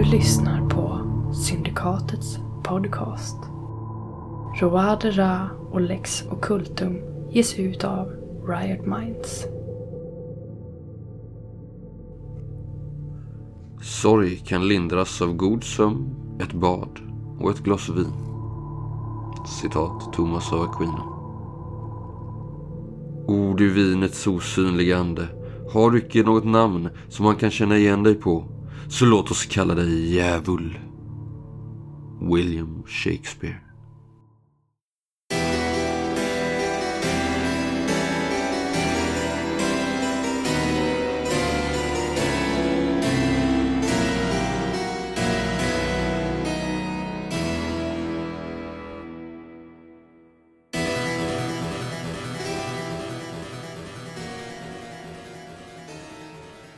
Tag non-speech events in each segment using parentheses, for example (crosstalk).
Du lyssnar på Syndikatets podcast. Roade Ra och Lex Occultum ges ut av Riot Minds. Sorg kan lindras av god sömn, ett bad och ett glas vin. Citat Thomas av Aquino. O du vinets osynliga ande, har du icke något namn som man kan känna igen dig på, så låt oss kalla dig djävul. William Shakespeare.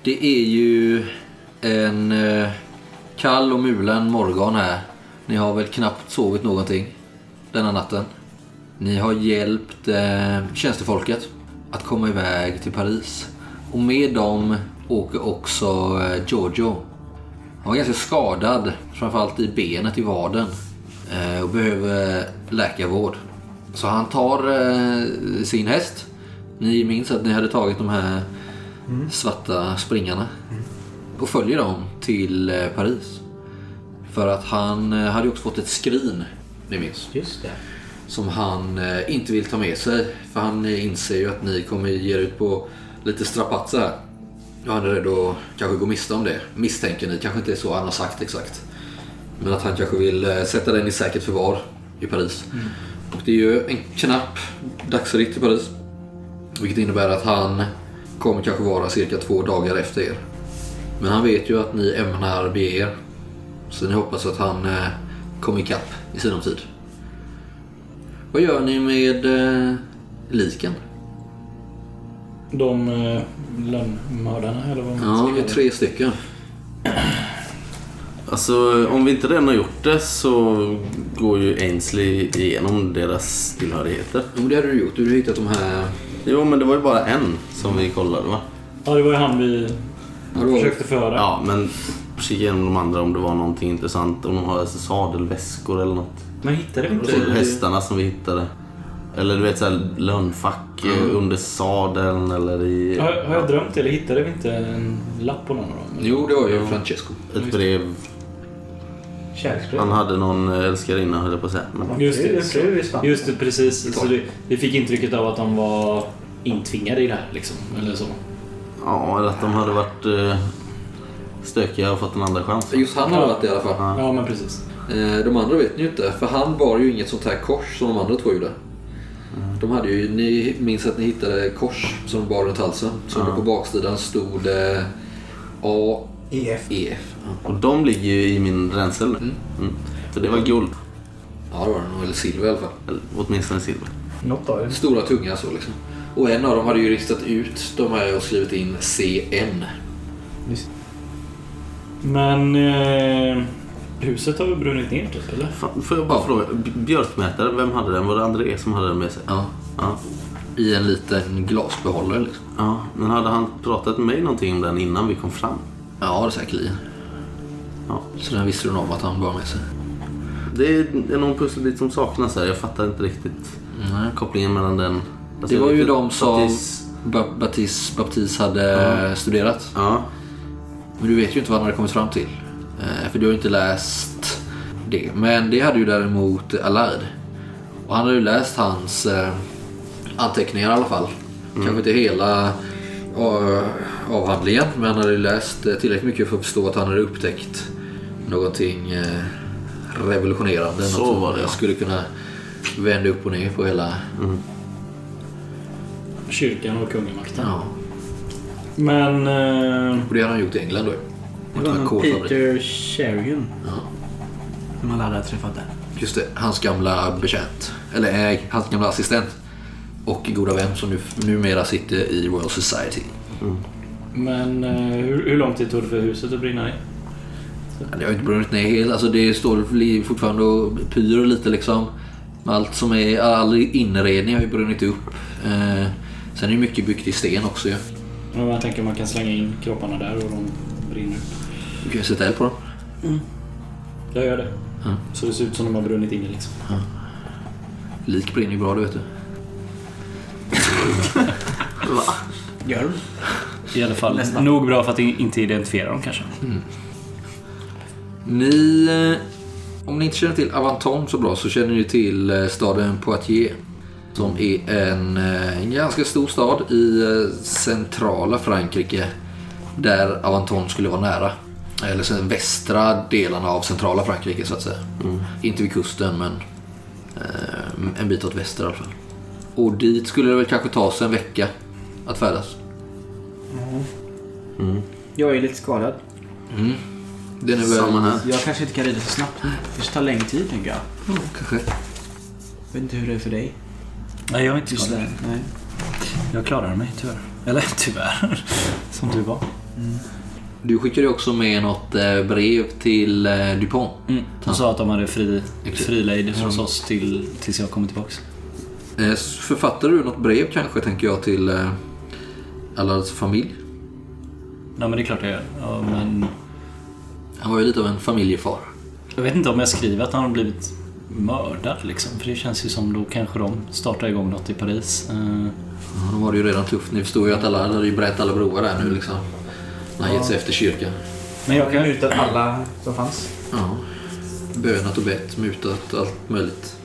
Det är ju en eh, kall och mulen morgon här. Ni har väl knappt sovit någonting denna natten. Ni har hjälpt eh, tjänstefolket att komma iväg till Paris. Och med dem åker också eh, Giorgio. Han var ganska skadad, framförallt i benet i vaden. Eh, och behöver läkarvård. Så han tar eh, sin häst. Ni minns att ni hade tagit de här svarta springarna. Och följer dem till eh, Paris. För att han eh, hade ju också fått ett skrin, ni minns. Just det. Som han eh, inte vill ta med sig. För han inser ju att ni kommer ge er ut på lite strapatser här. Och han är rädd att kanske gå miste om det. Misstänker ni. Kanske inte är så han har sagt exakt. Men att han kanske vill sätta den i säkert förvar i Paris. Och det är ju en knapp dagsritt till Paris. Vilket innebär att han kommer kanske vara cirka två dagar efter er. Men han vet ju att ni ämnar bege er. Så ni hoppas att han eh, kommer ikapp i sinom tid. Vad gör ni med eh, liken? De eh, lönnmördarna eller vad man Ja, ska vi är kalla det. tre stycken. (clears throat) Alltså om vi inte redan har gjort det så går ju Ainsley igenom deras tillhörigheter. Jo, det hade du gjort. Du hade hittat de här... Jo men det var ju bara en som vi kollade va? Ja, det var ju han vi Ja, det var- försökte föra. Ja men kika igenom de andra om det var någonting intressant. Om de har alltså sadelväskor eller något. Men hittade vi inte det? hästarna som vi hittade. Eller du vet såhär lönnfack eh, under sadeln eller i Har, har jag drömt eller hittade vi inte en lapp på någon av dem? Jo, det var ju Francesco. ett brev. Kärleksbrev. Han hade någon eh, älskarinna höll jag på att säga. Men, Just Det just det precis. Så det, vi fick intrycket av att de var intvingade i det här liksom. Eller så. Ja, eller att de hade varit eh, stökiga och fått en andra chans. Just han har varit det i alla fall. Ja, men precis. Eh, De andra vet ni ju inte, för han bar ju inget sånt här kors som de andra två gjorde. De hade ju, ni minns att ni hittade kors som de bar runt halsen. Så det på baksidan stod eh, A, EF. Ja. Och de ligger ju i min ränsel nu. Mm. För det var guld. Ja, det var det nog. Eller silver i alla fall. Eller åtminstone silver. Något av det. Stora tunga så liksom. Och en av dem hade ju ristat ut de här och skrivit in CN. Men eh, huset har väl brunnit ner typ, eller? Fan, får jag bara Ja. fråga, B- björkmätare, vem hade den? Var det André som hade den med sig? Ja. Ja. I en liten glasbehållare liksom. ja. Men hade han pratat med mig någonting om den innan vi kom fram? Ja, det säkerligen. Ja. Så den visste hon om att han bar med sig. Det är någon pusselbit som saknas här. Jag fattar inte riktigt Nej. kopplingen mellan den. Alltså, Det var ju de som Baptiste- Ba- Baptiste, Baptiste hade studerat. Ja. Men du vet ju inte vad han hade kommit fram till. Eh, För du har ju inte läst det. Men det hade ju däremot Allard. Och han hade ju läst hans eh, anteckningar i alla fall. Kanske inte hela eh, avhandlingen. Men han hade ju läst tillräckligt mycket för att förstå att han hade upptäckt någonting revolutionerande. Så något som var det, ja. skulle kunna vända upp och ner på hela... Kyrkan och kungamakten. Ja. Men... Eh, Och det hade han gjort i England då. Det var någon. Peter Sherian. Ja. Som alla hade träffat där. Just det, hans gamla betjänt. Eller nej, hans gamla assistent. Och goda vän som nu, numera sitter i Royal Society. men eh, hur, hur lång tid tog det för huset att brinna ner? Ja, Det har ju inte brunnit ner helt. Alltså det står fortfarande och pyr lite liksom. Allt som är, all inredning har ju brunnit upp. Eh, sen är det mycket byggt i sten också ju. Men jag tänker man kan slänga in kropparna där och de brinner. Du kan sätta eld på dem. Jag gör det. Ja. Så det ser ut som de har brunnit inne liksom. Lik brinner ju bra, det vet du. (laughs) Gör de? I alla fall Nästan. nog bra för att inte identifiera dem kanske. Ni, eh, om ni inte känner till Avanton så bra så känner ni till eh, staden Poitiers. Som är en, eh, en ganska stor stad i eh, centrala Frankrike. Där Avanton skulle vara nära. Eller sen västra delarna av centrala Frankrike så att säga. Inte vid kusten men eh, en bit åt väster i alla fall. Och dit skulle det väl kanske ta sig en vecka att färdas. Jag är lite skadad. Den är väl... Samma här. Jag kanske inte kan rida så snabbt. Det kanske tar längre tid tänker jag. Kanske. Jag vet inte hur det är för dig. Nej, jag är inte Just skadad. det. Nej. Jag klarar mig tyvärr. Eller (laughs) tyvärr. Som du var. Du skickade också med något eh, brev till eh, Dupont. Mm. De sa att de hade fri, frilejd hos oss till, tills jag kommer tillbaks. Eh, Författade du något brev kanske, tänker jag, till Allards familj? Ja, men det är klart jag gör. Ja, men Han var ju lite av en familjefar. jag vet inte om jag skriver att han har blivit mördad liksom. För det känns ju som då kanske de startar igång något i Paris. Eh, Ja, de har det ju redan tufft. Ni förstår ju att Allard hade ju brett alla broar där nu liksom. När han gett sig efter kyrkan. Men jag kan... mutat alla som fanns. Ja. Bönat och bett, mutat, allt möjligt.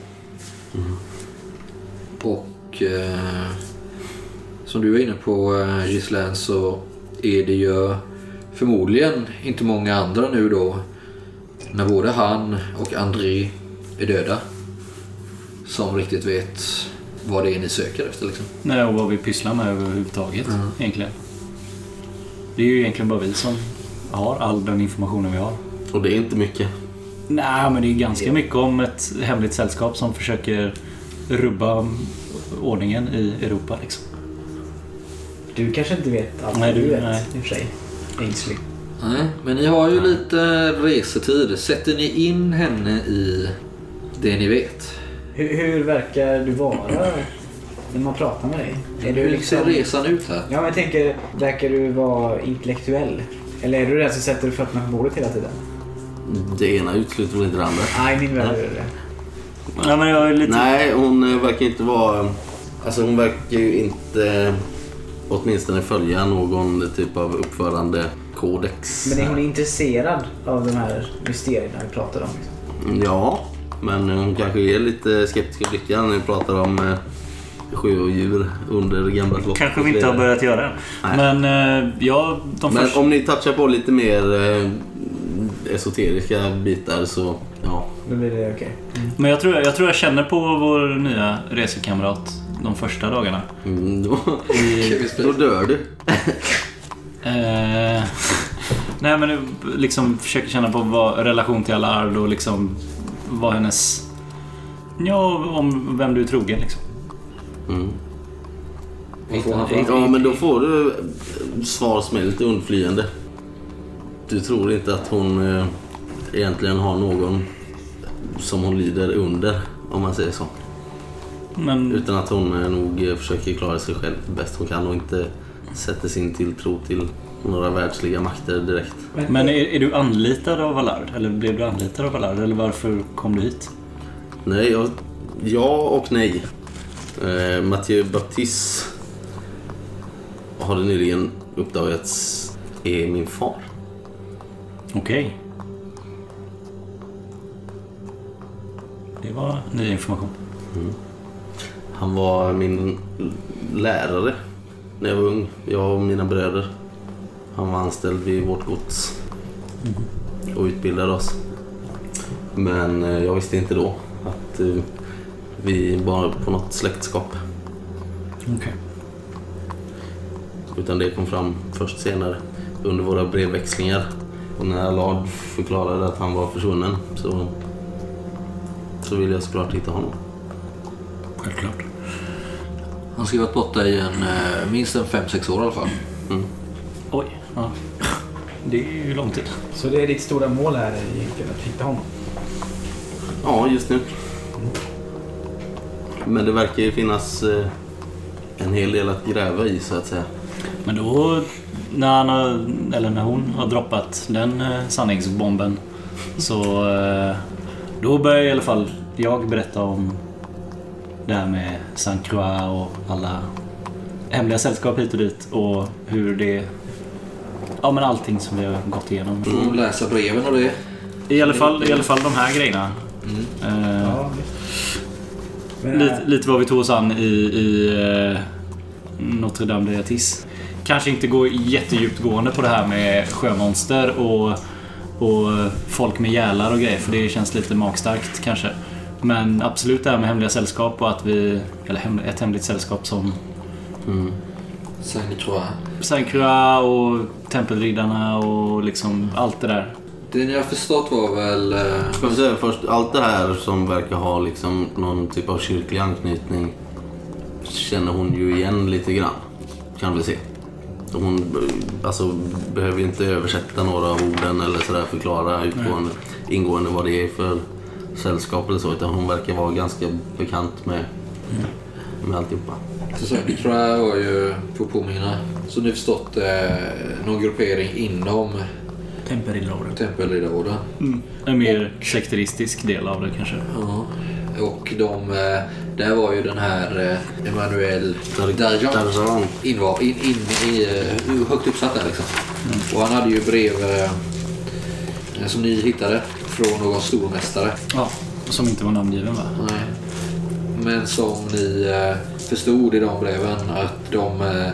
Och eh, som du var inne på eh, Gislaine så är det ju förmodligen inte många andra nu då när både han och André är döda som riktigt vet vad det är ni söker efter liksom. Nej, och vad vi pysslar med överhuvudtaget egentligen. Det är ju egentligen bara vi som har all den informationen vi har. Och det är inte mycket. Nej, men det är ganska mycket om ett hemligt sällskap som försöker rubba ordningen i Europa liksom. Du kanske inte vet allt Nej, du du- vet nej. i och för sig. Ainsley. Nej, men ni har ju lite resetid. Sätter ni in henne i det ni vet? Hur, hur verkar du vara när man pratar med dig? Är du Hur liksom... ser resan ut här? Ja, men jag tänker, verkar du vara intellektuell? Eller är du den som sätter fötterna på bordet hela tiden? Det ena utesluter väl inte det andra. Nej, i min värld är det det. Ja, men jag är lite... Nej, hon eh, verkar inte vara... Alltså hon verkar ju inte åtminstone följa någon typ av uppförandekodex. Men är hon intresserad av de här mysterierna vi pratar om? Ja, men hon kanske är lite skeptisk i blicken när vi pratar om eh, sjödjur under gamla slottet. Kanske vi inte har börjat göra än. Men eh, ja, de Men om ni touchar på lite mer eh, esoteriska bitar så ja. Då blir det okej. Men jag tror, jag tror jag känner på vår nya resekamrat de första dagarna. Mm, då, (laughs) I, då dör du. (laughs) eh, nej men liksom försöker känna på vad relation till Allard och liksom vad hennes... Ja, om vem du är trogen liksom. Mm. Ja, men då får du eh, svar som är lite undflyende. Du tror inte att hon eh, egentligen har någon som hon lider under, om man säger så. Men Utan att hon eh, nog försöker klara sig själv bäst hon kan och inte sätter sin tilltro till några världsliga makter direkt. Men är, är du anlitad av Allard? Eller blev du anlitad av Allard? Eller varför kom du hit? Nej, jag, ja och nej. Eh, Mathieu Baptiste har det nyligen uppdagats är min far. Okej. Det var ny information. Han var min lärare när jag var ung. Jag och mina bröder. Han var anställd vid vårt gods och utbildade oss. Men eh, jag visste inte då att eh, vi var på något släktskap. Okej. Utan det kom fram först senare under våra brevväxlingar. Och när Allard förklarade att han var försvunnen så, så ville jag såklart hitta honom. Självklart. Han ska varit borta i en, eh, minst en 5-6 år i alla fall. Oj. Ja. Det är ju lång tid. Så det är ditt stora mål här egentligen, att hitta honom? Ja, just nu. Men det verkar ju finnas eh, en hel del att gräva i så att säga. Men då, när, han har, eller när hon har droppat den eh, sanningsbomben Så eh, då börjar i alla fall jag berätta om det här med Saint Croix och alla hemliga sällskap hit och dit och hur det... Ja men allting som vi har gått igenom. Får läsa breven och det. I alla fall, i alla fall de här grejerna. Eh, Ja, men, lite, lite vad vi tog oss an i, i eh, Notre Dame de Atis. Kanske inte gå jättedjupt gående på det här med sjömonster och, och folk med gälar och grejer för det känns lite magstarkt kanske. Men absolut det här med hemliga sällskap och att vi... Eller hem, ett hemligt sällskap som Mm. Saint Croix och Tempelriddarna och liksom allt det där. Det ni har förstått var väl... eh, Ska vi säga först, allt det här som verkar ha liksom någon typ av kyrklig anknytning känner hon ju igen lite grann. Kan vi se. Hon alltså, behöver ju inte översätta några av orden eller sådär förklara utgående, ingående vad det är för sällskap eller så. Utan hon verkar vara ganska bekant med, med alltihopa. Så Saint Croix var ju, får påminna, som ni förstått, eh, någon gruppering inom Tempelriddarorden. Tempelriddarorden. En mer sekteristisk del av det kanske. Ja. Och de, eh, där var ju den här eh, Emmanuel Darjan invar, in, in, i, eh, högt uppsatt där liksom. Och han hade ju brev eh, som ni hittade från någon stormästare. Ja, som inte var namngiven va? Nej. Men som ni eh, förstod i de breven att de eh,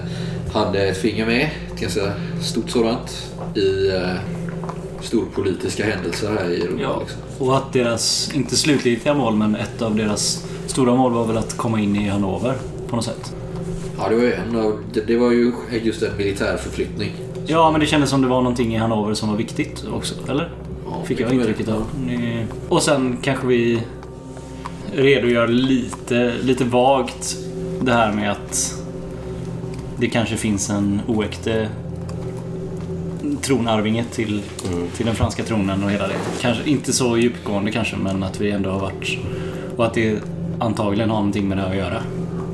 hade ett finger med, ett ganska stort sådant, i eh, storpolitiska händelser här i Europa. Ja, Liksom. och att deras, inte slutgiltiga mål, men ett av deras stora mål var väl att komma in i Hannover på något sätt. Ja, det var ju en av, det, det var ju just en militär förflyttning. Ja, men det kändes som det var någonting i Hannover som var viktigt också, eller? Ja, Fick jag intrycket av. Och sen kanske vi redogör lite, lite vagt det här med att det kanske finns en oäkte tronarvinge till, till den franska tronen och hela det. Kanske inte så djupgående kanske, men att vi ändå har varit... Och att det antagligen har någonting med det här att göra.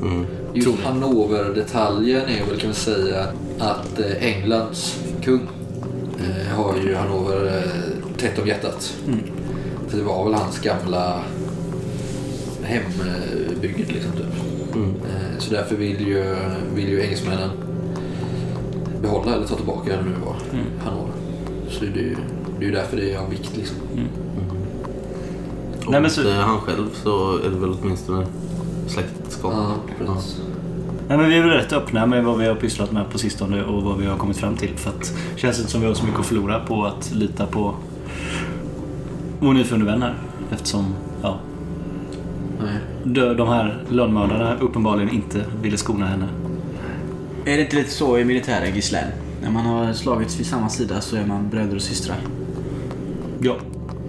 Mm. Just. Hannover-detaljen är väl kan man säga att eh, Englands kung eh, har ju Hannover eh, tätt om hjärtat. Mm. För det var väl hans gamla hembygd liksom typ. Mm. Eh, så därför vill ju, vill ju engelsmännen behålla eller ta tillbaka det nu var Mm. Hannover. Så det är ju det är ju därför det är av vikt liksom. Och Nej, men så- inte han själv så är det väl åtminstone släktskap. Ja, precis. Nej, men vi är väl rätt öppna med vad vi har pysslat med på sistone och vad vi har kommit fram till. För att det känns inte som vi har så mycket att förlora på att lita på vår nyfunne vän här. Eftersom, ja, Nej. de de här lönnmördarna uppenbarligen inte ville skona henne. Är det inte lite så i militären, Gislaine? När man har slagits vid samma sida så är man bröder och systrar. Ja.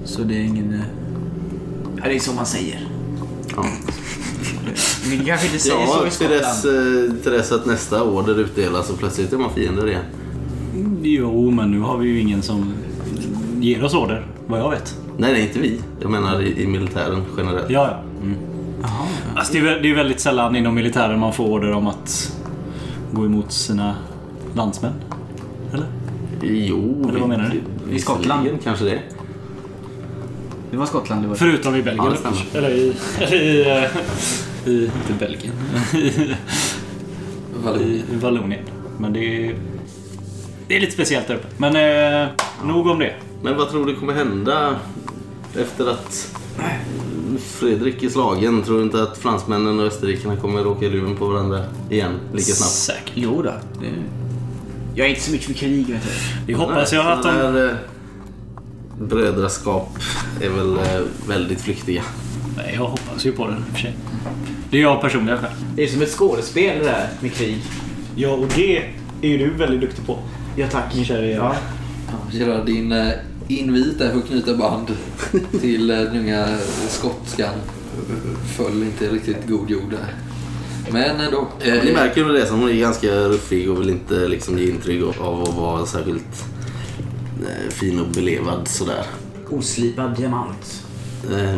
Så det är ingen... eh, Ja, det är så man säger. Ja. Men det kanske inte säger så Ja, i till dess, Skottland. eh, till dess att nästa order utdelas och plötsligt är man fiender igen. Jo, men nu har vi ju ingen som ger oss order, vad jag vet. Nej, nej, inte vi. Jag menar i, i militären generellt. Ja, ja. Mm. Jaha, ja. Alltså, det, är, det är väldigt sällan inom militären man får order om att gå emot sina landsmän. Eller? Jo, Eller vad menar du? I Skottland? Kanske det. Det var Skottland det var. Förutom i Belgien. Ja, eller i... (laughs) Eller i, eh, i inte Belgien. Vallonien. I Vallonien. Men det är... Det är lite speciellt där uppe. Men eh, nog om det. Men vad tror du kommer hända efter att Fredrik är slagen? Tror du inte att fransmännen och österrikarna kommer råka i luven på varandra igen lika snabbt? Säkert. Jo då. Det... Jag är inte så mycket för krig vet du. Det hoppas jag att de... Här, brödraskap är väl eh, väldigt flyktiga. Nej, jag hoppas ju på det i och för sig. Det är jag personligen själv. Det är som ett skådespel det där med krig. Ja, och det är ju du väldigt duktig på. Ja tack. Min kära Eva. Ja. Gerard, din eh, invit där för att knyta band till eh, den unga skotskan föll inte riktigt god jord där. Men ändå. Men Eh, Ni märker väl det som hon är ganska ruffig och vill inte liksom ge intryck av att vara särskilt eh, fin och belevad sådär. Oslipad diamant. Eh,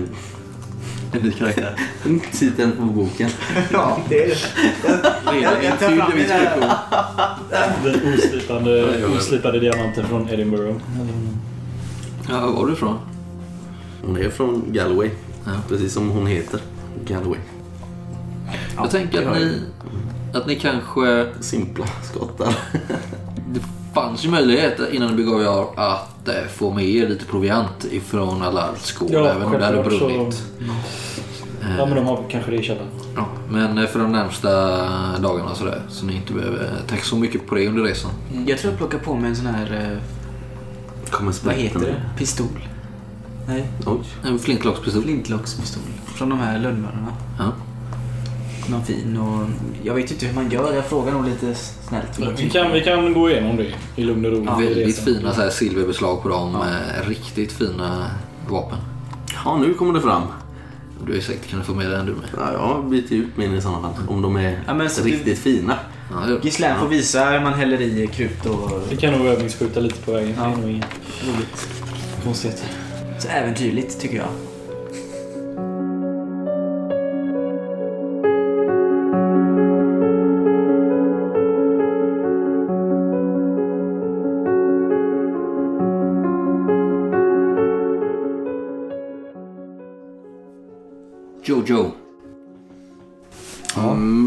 En ny karaktär. Titeln på boken. Ja, det är det. Jag, jag tar fram (laughs) den oslipade diamanten från Edinburgh. Ja, var var du ifrån? Hon är från Galway. Ja. Precis som hon heter. Galway. Jag tänker att ni, att ni kanske... Simpla skottar. (laughs) Det fanns ju möjlighet innan ni begav er att eh, få med er lite proviant ifrån Allards skål. Ja, även om det hade brunnit. Ja, men de har kanske det i källaren. Ja, men eh, för de närmsta dagarna sådär. Så ni inte behöver tänka så mycket på det under resan. Jag tror jag plockar på mig en sån här, eh, Kommer vad heter det? Pistol? Nej, Oj. En flintlockspistol. flintlockspistol. Från de här lönnmördarna. Ja. Någon fin och... Jag vet inte hur man gör. Jag frågar nog lite snällt. Vi kan, vi kan gå igenom det i lugn och ro. Ja, Väldigt fina så här, silverbeslag på dem. eh, Riktigt fina vapen. Ja, nu kommer det fram. Du är säkert kan få med den du med. Ja, jag byter ut min i sådana fall. Om de är Ja, men så du- riktigt fina. Ja, Gislaine får visa hur man häller i krut och Vi kan nog övningsskjuta lite på vägen. Ja. Det är nog inget roligt. konstigt. Så äventyrligt tycker jag. Jojo.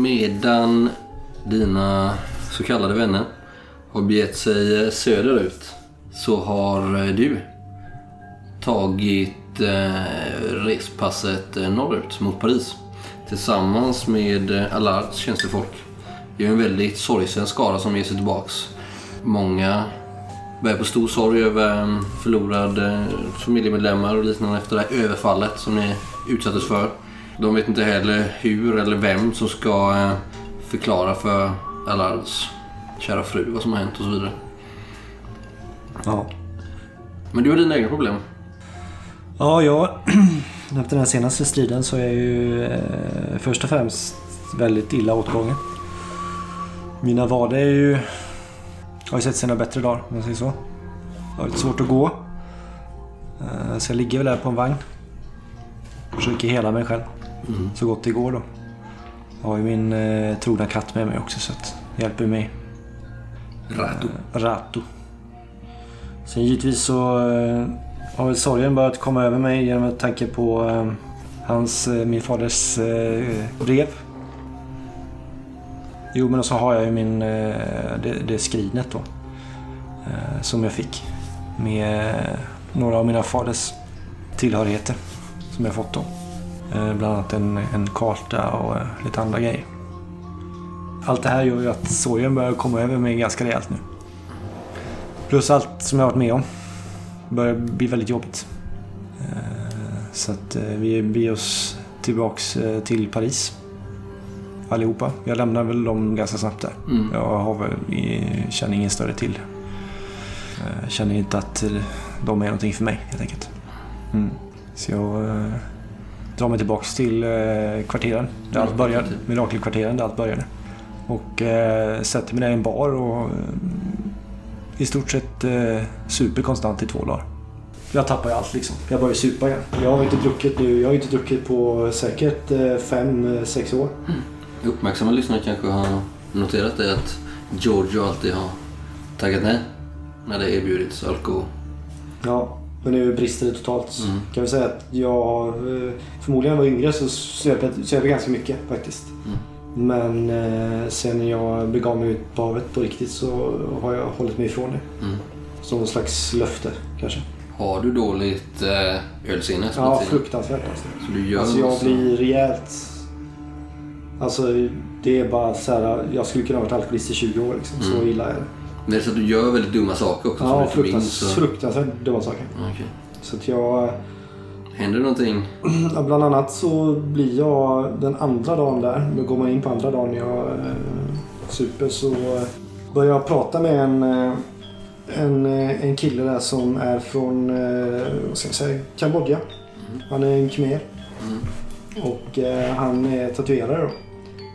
Medan dina så kallade vänner har begett sig söderut så har du tagit eh, respasset eh, norrut mot Paris tillsammans med eh, Allards tjänstefolk. Det är en väldigt sorgsen skara som ger sig tillbaks. Många bär på stor sorg över eh, förlorade familjemedlemmar och liknande efter det här överfallet som ni utsattes för. De vet inte heller hur eller vem som ska eh, förklara för Allards kära fru vad som har hänt och så vidare. Ja. Men du har dina egna problem. Ja, jag... (clears throat) Efter den senaste striden så är jag ju eh, först och främst väldigt illa åtgången. Mina vader är ju... Har ju sett sina bättre dagar, om man säger så. Jag har lite svårt att gå. Eh, så jag ligger väl här på en vagn. Försöker hela mig själv. Så gott det går då. Jag har ju min eh, trogna katt med mig också så att hjälper mig. Rato. Rato. Sen givetvis så eh, har väl sorgen börjat komma över mig genom att tanke på eh, hans, eh, min faders eh, brev. Jo men så har jag ju min, eh, det, det skrinet då. Eh, som jag fick. Med eh, några av mina faders tillhörigheter. Som jag fått då. Eh, bland annat en, en karta och eh, lite andra grejer. Allt det här gör ju att sorgen börjar komma över mig ganska rejält nu. Plus allt som jag har varit med om. börjar bli väldigt jobbigt. Eh, Så att vi beger oss tillbaks till Paris. Allihopa. Jag lämnar väl dem ganska snabbt där. Mm. Jag har väl, känner ingen större till. Eh, Känner inte att de är någonting för mig helt enkelt. Mm. Så jag drar mig tillbaks till eh, kvarteren. Där allt började. Mirakelkvarteren där allt började. Och eh, sätter mig där i en bar och eh, i stort sett eh, super konstant i två dagar. Jag tappar ju allt liksom. Jag börjar supa igen. Jag har inte druckit nu. Jag har inte druckit på säkert eh, fem, eh, sex år. Uppmärksamma lyssnare kanske har noterat det att Giorgio alltid har tackat nej när det erbjudits alkohol. Ja, men nu brister det totalt. Mm. Kan vi säga att jag eh, förmodligen var yngre så söp jag, söp jag ganska mycket faktiskt. Mm. Men eh, sen jag begav mig ut på havet på riktigt så har jag hållit mig ifrån det. Mm. Som någon slags löfte kanske. Har du dåligt eh, ölsinne? Ja, fruktansvärt alltså. Så du gör Alltså jag massa- blir rejält... Alltså det är bara så här. Jag skulle kunna ha varit alkoholist i 20 år liksom. Så Mm. illa är det. Men det är så att du gör väldigt dumma saker också Ja, som inte minns. fruktans, så- fruktansvärt dumma saker. Okej. Så att jag... Händer det någonting? (clears throat) Ja, bland annat så blir jag den andra dagen där. Nu går man in på andra dagen när jag eh, super så eh, börjar jag prata med en, eh, en, eh, en kille där som är från eh, vad ska jag säga, Kambodja. Han är en khmer. Mm. Och eh, han är tatuerare då.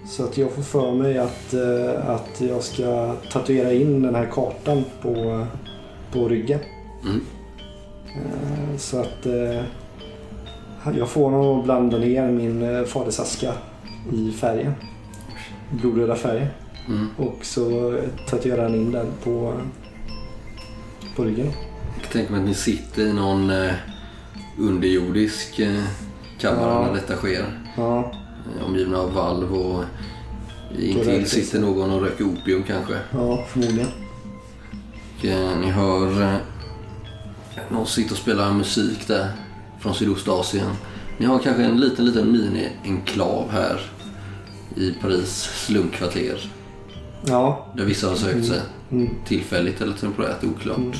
Så att jag får för mig att, eh, att jag ska tatuera in den här kartan på, på ryggen. Mm. Eh, Så att eh, jag får honom att blanda ner min eh, faders aska i färgen. Blodröda färgen. Mm. Och så tatuerar han in den på, på ryggen. Jag kan tänka mig att ni sitter i någon underjordisk kammare Ja. när detta sker. Ja, Omgivna av valv och intill sitter någon och röker opium kanske. ja förmodligen. Och, eh, ni hör eh, någon sitter och spelar musik där från Sydostasien. Ni har kanske en liten, liten mini-enklav här i Paris slumkvarter. Ja, Där vissa har sökt sig. mm, Tillfälligt eller temporärt, oklart. Mm.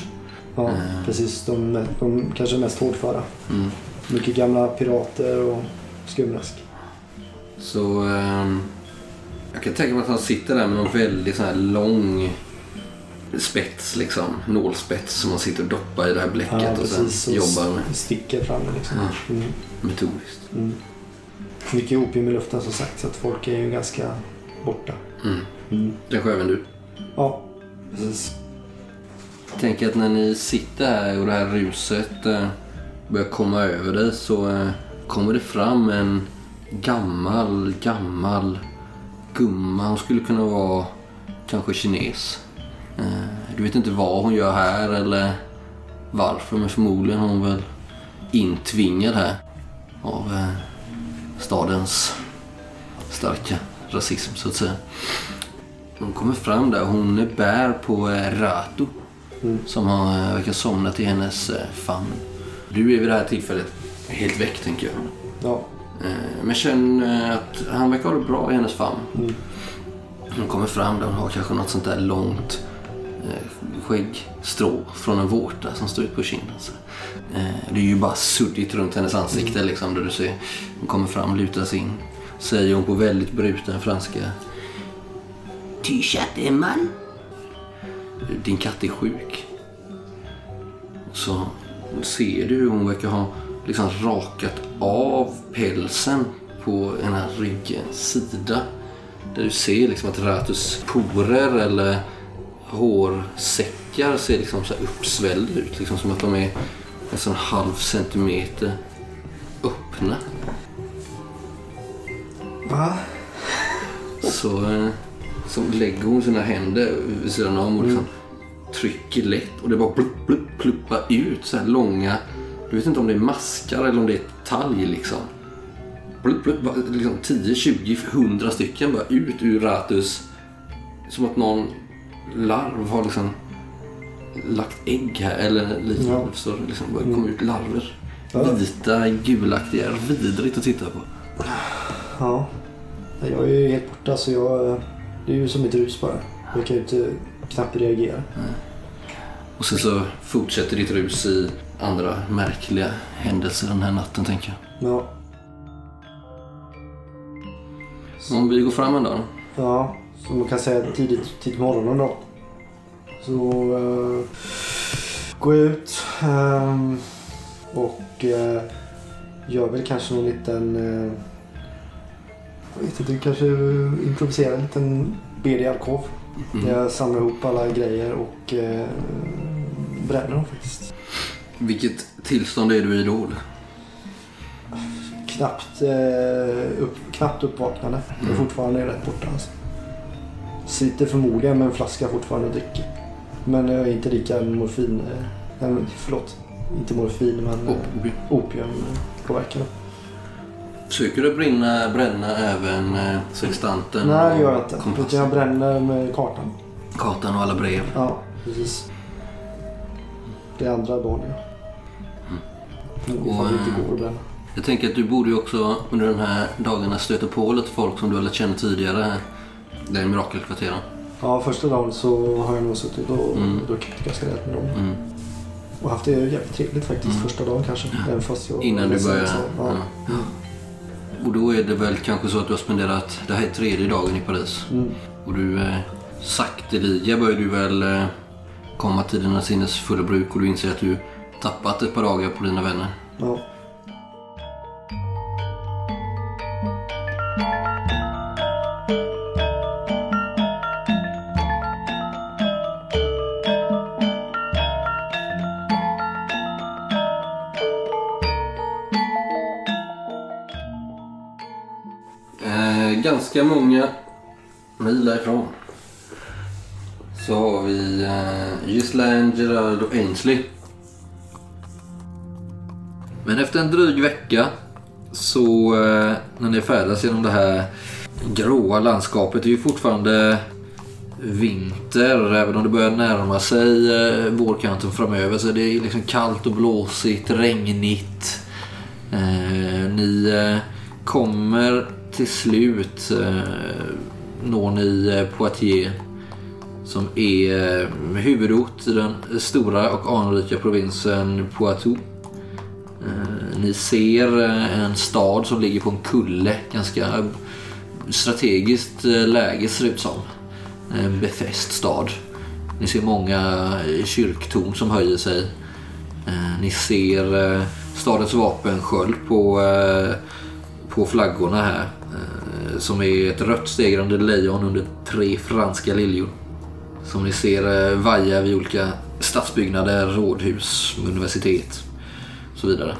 ja Eh. precis. De, de kanske mest hårdföra. Mm. Mycket gamla pirater och skumrask. Så ehm, jag kan tänka mig att han sitter där med någon väldigt sån här lång spets liksom. Nålspets som man sitter och doppar i det här bläcket Ja, och sen jobbar med Sticker fram det liksom. Ja. Mm, metodiskt. mm. Mycket opium i luften som sagt så att folk är ju ganska borta. Mm. Mm. Kanske även du. Ja, precis. Tänk att när ni sitter här och det här ruset eh, börjar komma över dig så eh, kommer det fram en gammal, gammal gumma. Hon skulle kunna vara kanske kines. Eh, du vet inte vad hon gör här eller varför men förmodligen är hon väl intvingad här av eh, stadens starka rasism så att säga. Hon kommer fram där. Hon bär på eh, Rato som har, verkar somnat i hennes famn. Du är vid det här tillfället helt väck tänker jag. Ja, Men känner att han verkar ha det bra i hennes famn. Mm. Hon kommer fram där hon har kanske något sånt där långt eh, skäggstrå från en vårta som står ut på kinden. Eh, det är ju bara suddigt runt hennes ansikte Mm. liksom. Där du ser. Hon kommer fram, lutar sig in. Säger hon på väldigt bruten franska. Tu chatte man? Din katt är sjuk. Så ser du hur hon verkar ha liksom rakat av pälsen på här ryggens sida. Där du ser liksom att Ratus porer eller hårsäckar ser liksom så uppsvällda ut. Liksom som att de är en halv centimeter öppna. Va? Så, eh, så lägger hon sina händer vid sidan om och liksom trycker lätt och det bara plupp, plupp, pluppar ut så här långa. Du vet inte om det är maskar eller om det är talg liksom. Plupp, bara liksom 10, 20, 100 stycken bara ut ur Ratus. Som att någon larv har liksom lagt ägg här eller liknande. Ja. Så det liksom bara kommer ut larver. Ja. Vita, gulaktiga, vidrigt att titta på. Ja. Jag är ju helt borta så jag... Det är ju som ett rus bara. Jag kan ju inte knappt reagera. Och sen så fortsätter ditt rus i andra märkliga händelser den här natten tänker jag. Ja. Om vi går fram en dag då? Ja, som man kan säga tidigt, tidigt på morgonen då. Så uh, går jag ut ehm, och eh, gör väl kanske någon liten... Uh, jag vet inte, kanske improviserar en liten BD-alkov. Mm. Där jag samlar ihop alla grejer och uh, bränner dem faktiskt. Vilket tillstånd är du i då? Knappt, eh, upp, knappt uppvaknande. Jag är fortfarande rätt borta alltså. Sitter förmodligen med en flaska fortfarande och dricker. Men jag är inte lika morfin... Eh, förlåt. Inte morfin men eh, Opium. opium påverkad. Försöker du brinna, bränna även eh, sextanten Nej och gör jag inte. Utan jag bränner med kartan. Kartan och alla brev. Ja, precis. Det andra dagen ja. Och, Ifall det eh, inte går att bränna. Jag tänker att du borde ju också under den här dagarna stöta på lite folk som du har lärt känna tidigare här. Det är mirakelkvarteren. Ja, första dagen så har jag nog suttit och Mm. druckit ganska rejält med dem. Mm. Och haft det jävligt trevligt faktiskt första dagen kanske. Även fast jag Innan du börjar. så, Ja. Ja. Och då är det väl kanske så att du har spenderat, det här är tredje dagen i Paris. Mm. Och du eh, sakteliga börjar du väl eh, komma till dina sinnes fulla bruk och du inser att du tappat ett par dagar på dina vänner. Ja. Eh, ganska många mil därifrån så har vi eh, Ghislaine Gerard och Ainsley. Men efter en dryg vecka så eh, när ni färdas genom det här gråa landskapet. Det är ju fortfarande vinter även om det börjar närma sig eh, vårkanten framöver. Så det är liksom kallt och blåsigt, regnigt. Eh, ni eh, kommer till slut eh, når ni eh, Poitiers som är eh, huvudort i den stora och anrika provinsen Poitou. Eh, ni ser eh, en stad som ligger på en kulle, ganska strategiskt läge ser det ut som. En befäst stad. Ni ser många kyrktorn som höjer sig. Ni ser stadens vapensköld på, på flaggorna här. Som är ett rött stegrande lejon under tre franska liljor. Som ni ser eh, vaja vid olika stadsbyggnader, rådhus, universitet och så vidare.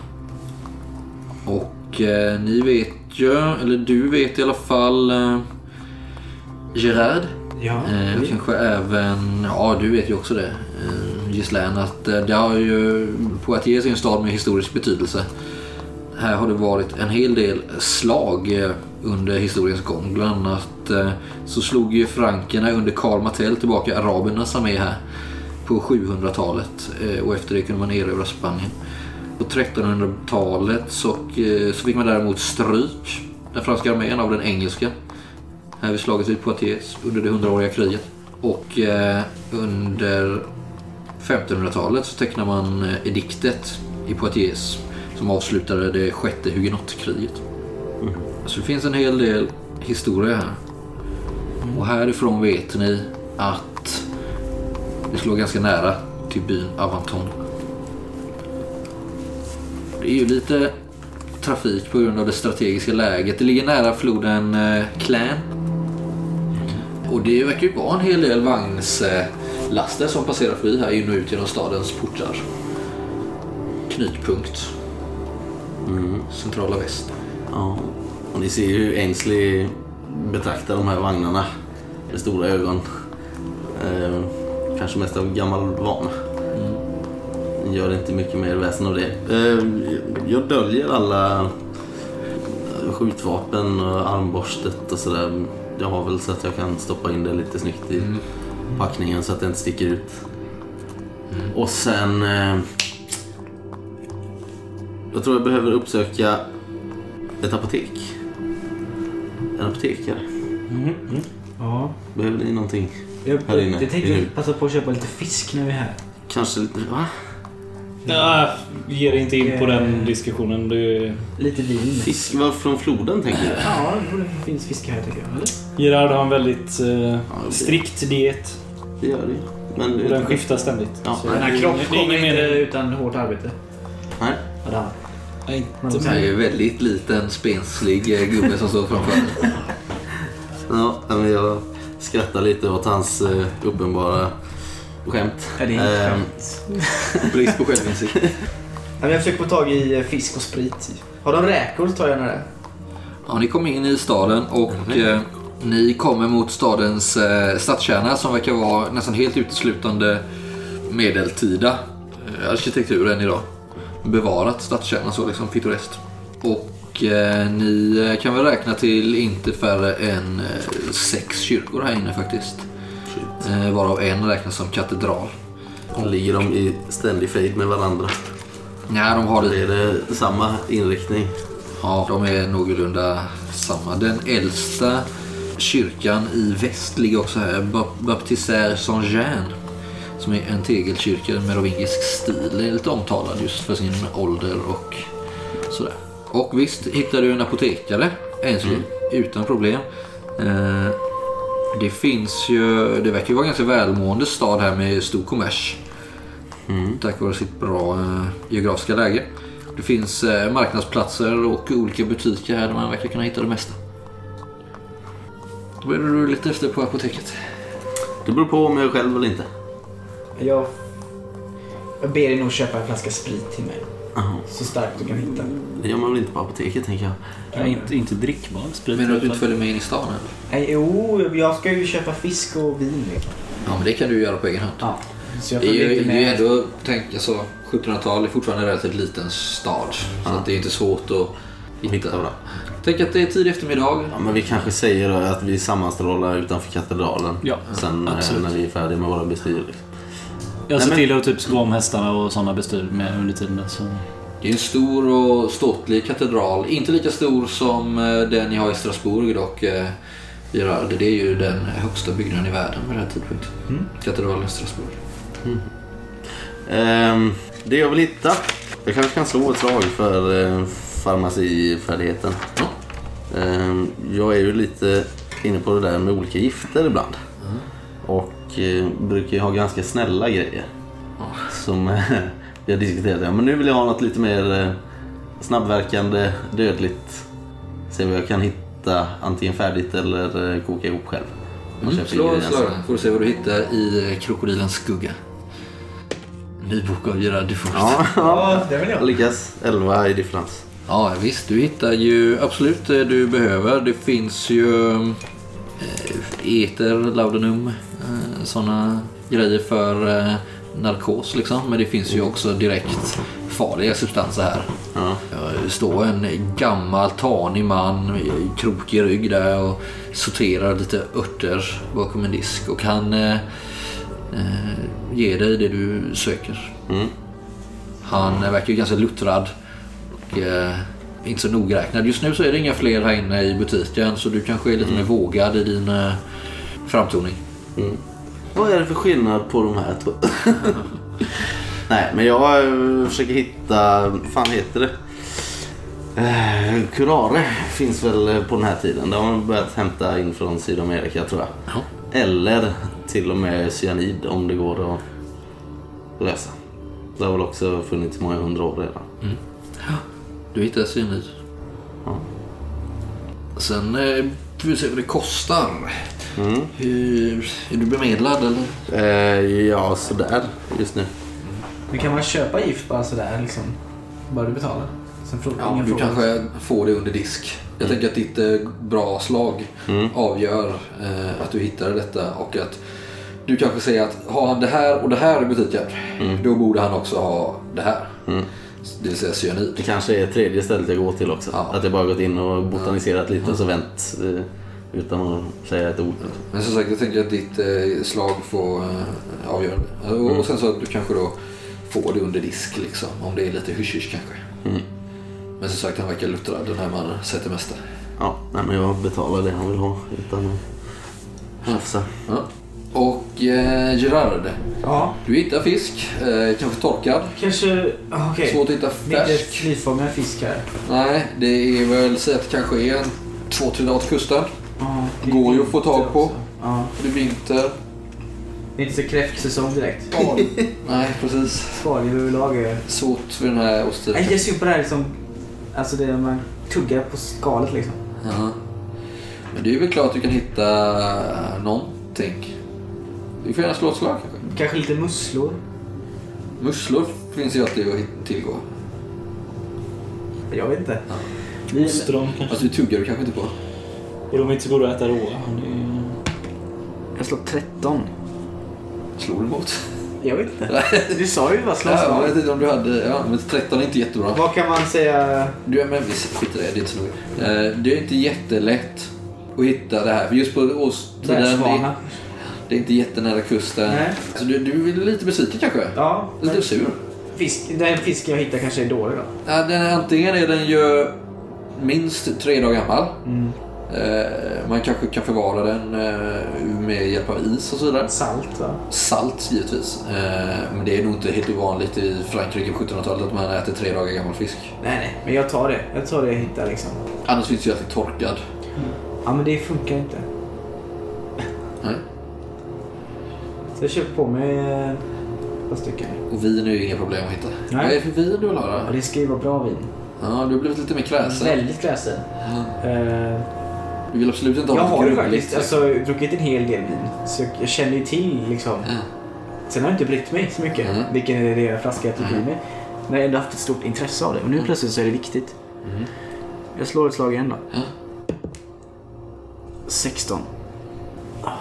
Och eh, ni vet ju, eller du vet i alla fall eh, Gerard. Ja. Eh, och kanske även, ja du vet ju också det eh, Gislaine att eh, det har ju, Poitiers är en stad med historisk betydelse. Här har det varit en hel del slag eh, under historiens gång. Bland annat eh, så slog ju frankerna under Karl Martell tillbaka arabernas armé här på 700-talet eh, och efter det kunde man erövra Spanien. På 1300-talet så, eh, så fick man däremot stryk den franska armén av den engelska här vid slaget vid Poitiers under det hundraåriga kriget. Och under 1500-talet så tecknar man ediktet i Poitiers som avslutade det sjätte hugenottkriget. Så det finns en hel del historia här. Och härifrån vet ni att det slår ganska nära till byn Avanton. Det är ju lite trafik på grund av det strategiska läget. Det ligger nära floden eh, Clain. Och det verkar ju vara en hel del vagnslaster som passerar förbi här in och ut genom stadens portar. Knutpunkt. Centrala väst. Ja. Och ni ser ju hur Ainsley betraktar de här vagnarna med stora ögon. Eh, kanske mest av gammal vana. Gör inte mycket mer väsen av det. Eh, jag döljer alla skjutvapen och armborstet och sådär. Jag har väl så att jag kan stoppa in det lite snyggt i packningen så att det inte sticker ut. Och sen... Eh, jag tror jag behöver uppsöka ett apotek. En apotekare. Ja. Behöver ni någonting? Jag, Här inne, jag tänkte inne. passa på att köpa lite fisk när vi är här. Kanske lite... Va? Ja, ge dig inte in på den diskussionen. Du... Lite vin. Fisk var från floden tänker jag. Ja, det finns fisk här tycker jag. Eller? Gerard har en väldigt eh, det- strikt diet. Det gör det. Men Och den skiftar ständigt. Ja, Så Den här det är kropp ingen- det är kommer inte utan hårt arbete. Nej. Ja, det. Nej, inte Det är ju väldigt liten spenslig eh, gubbe som står framför. Ja, men jag skrattar lite åt hans eh, uppenbara skämt. Ja, det är inte Ehm, skämt. (laughs) Brist på självinsikt. Jag försöker få tag i eh, fisk och sprit. Har de räkor så tar jag gärna det. Ja, ni kommer in i staden och eh, ni kommer mot stadens eh, stadskärna som verkar vara nästan helt uteslutande medeltida eh, arkitektur än idag. Bevarat stadskärna så liksom pittoreskt. Och eh, ni kan väl räkna till inte färre än eh, sex kyrkor här inne faktiskt. Eh, varav en räknas som katedral. ligger de i ständig fejd med varandra? Nej, de har lite Är det samma inriktning? Ja, de är någorlunda samma. Den äldsta kyrkan i väst ligger också här. Bap- Baptistère Saint-Jean. Som är en tegelkyrka med rovingisk stil. Den är lite omtalad just för sin ålder och sådär. Och visst hittar du en apotekare, Ainsley, utan problem. Eh, det finns ju, det verkar ju vara en ganska välmående stad här med stor kommers. Tack vare sitt bra eh, geografiska läge. Det finns eh, marknadsplatser och olika butiker här där man verkar kunna hitta det mesta. Vad är det du lite efter på apoteket? Det beror på om jag är själv eller inte. Jag, jag ber dig nog köpa en flaska sprit till mig. Jaha. Så starkt du kan hitta. Det gör man väl inte på apoteket tänker jag. Nej, inte, inte drickbar sprit. Menar du att du inte följer med in i stan eller? Nej, jo, jag ska ju köpa fisk och vin. Liksom. Ja men det kan du göra på egen hand. Ja. Så jag Det är följer ju, inte det är ju med. ändå, tänk, alltså, 1700-tal är fortfarande en relativt liten stad. Så att det är inte svårt att hitta. Hitta. Tänk att det är tidig eftermiddag. Ja, men vi kanske säger då att vi sammanstrålar utanför katedralen. Ja, Sen eh, absolut. när vi är färdiga med våra bestyr. Jag ser Nej, men- till att typ sko om hästarna och sådana bestyr med under tiden. Så. Det är en stor och ståtlig katedral. Inte lika stor som eh, den ni har i Strasbourg dock. eh, Gerard. Det är ju den högsta byggnaden i världen vid den här tidpunkten. Katedralen i Strasbourg. Ehm, det jag vill hitta. Jag kanske kan slå ett slag för eh, farmacifärdigheten. Ehm, jag är ju lite inne på det där med olika gifter ibland. Och eh, brukar ju ha ganska snälla grejer. Som (laughs) eh, vi har diskuterat. Ja, men nu vill jag ha något lite mer eh, snabbverkande, dödligt. Se vad jag kan hitta antingen färdigt eller eh, koka ihop själv. Jag Mm, slå ingredienserna. slag får du se vad du hittar i Krokodilens skugga. Ny bok av Gerard Dufour. Ja, Ja, det vill jag jag. lyckas. 11 i differens. Ja visst, du hittar ju absolut det du behöver. Det finns ju eter, laudanum, sådana grejer för eh, narkos liksom. Men det finns ju också direkt farliga substanser här. Ja. Det står en gammal tanig man, med krokig rygg där och sorterar lite örter bakom en disk. Och han eh, eh, ger dig det du söker. Mm. Han eh, verkar ju ganska luttrad och eh, inte så nogräknad. Just nu så är det inga fler här inne i butiken så du kanske är lite mer vågad i din eh, framtoning. Vad är det för skillnad på de här två? (laughs) Nej, men jag eh, försöker hitta... Vad fan heter det? Eh, curare finns väl eh, på den här tiden. De har börjat hämta in från Sydamerika tror jag. Ja. Eller till och med cyanid om det går att lösa. Det har väl också funnits många hundra år redan. Du hittar cyanid. Ja. Sen eh, får vi se vad det kostar. Mm. Hur, är du bemedlad eller? Eh, ja, sådär just nu. Men kan man köpa gift bara sådär liksom? Bara du betalar? Sen frå- Ja, ingen du fråga. kanske får det under disk. Jag tänker att ditt eh, bra slag avgör eh, att du hittar detta och att du kanske säger att har han det här och det här i butiken, då borde han också ha det här. Det vill säga cyanid. Det kanske är tredje stället jag går till också. Ja. Att jag bara gått in och botaniserat lite och så vänt eh, utan att säga ett ord. Men som sagt, jag tänker att ditt eh, slag får eh, avgöra det. Och, och sen så att du kanske då får det under disk liksom. Om det är lite hysch kanske. Men som sagt, han verkar luttrad den här mannen. Sett det mesta. Ja, nej, men jag betalar det han vill ha utan att tjafsa. Ja. Och eh, Gerard, Ja, du hittar fisk. Eh, kanske torkad. kanske... Okej. Svårt att hitta färsk. slipfångad fisk här. Nej, det är väl så att det kanske är en två, tre dagar till kusten. Ja, det är Går ju att få tag på. också. Ja. Det är vinter. Det är inte så kräftsäsong direkt. (laughs) Nej, precis. Skaldjur överlag är... Svårt för den här. Nej, jag ser på det här liksom... Alltså det är man tuggar på skalet liksom. Jaha. Men det är väl klart att du kan hitta någonting. Du får gärna slå ett slag kanske. Kanske lite musslor. Musslor finns ju alltid att tillgå. Jag vet inte. Ostron kanske. Alltså du tuggar du kanske inte på. Är de inte så goda att äta råa? Det är- Jag slår 13. Slår du mot? Jag vet inte. (laughs) Du sa ju bara slå Ja, jag vet inte om du hade... Ja, men 13 är inte jättebra. Vad kan man säga? Du, ja, men vi skiter i det. Det är inte så noga. Eh, Det är inte jättelätt att hitta det här. För just på årstiden... Det, är inte jättenära kusten. Nej. Så du, du är lite besviken kanske? Ja. Lite sur? Fisk, den fisk jag hittar kanske är dålig då. Ja, den, är- antingen är den ju minst tre dagar gammal. Eh, man kanske kan förvara den eh, med hjälp av is och så vidare. Salt va? Salt givetvis. Eh, men det är nog inte helt ovanligt i Frankrike på 1700-talet att man äter tre dagar gammal fisk. Nej, nej. Men jag tar det. Jag tar det jag hittar liksom. Annars finns det ju alltid torkad. Ja, men det funkar inte. Nej. Så jag köper på mig eh, ett par stycken. Och vin är ju inga problem att hitta. Nej. Vad är det för vin du vill ha Ja, då? det ska ju vara bra vin. Ja, du har blivit lite mer kräsen. Väldigt kräsen. Eh, Du vill absolut inte ha jag har ju faktiskt alltså, druckit en hel del vin. Så jag, jag känner ju till liksom. Ja. Sen har jag inte brytt mig så mycket. Mm. Vilken är det flaska jag tog i mig. Men jag har ändå haft ett stort intresse av det. Och nu plötsligt så är det viktigt. Mm. Jag slår ett slag igen då. Ja. 16. Ah,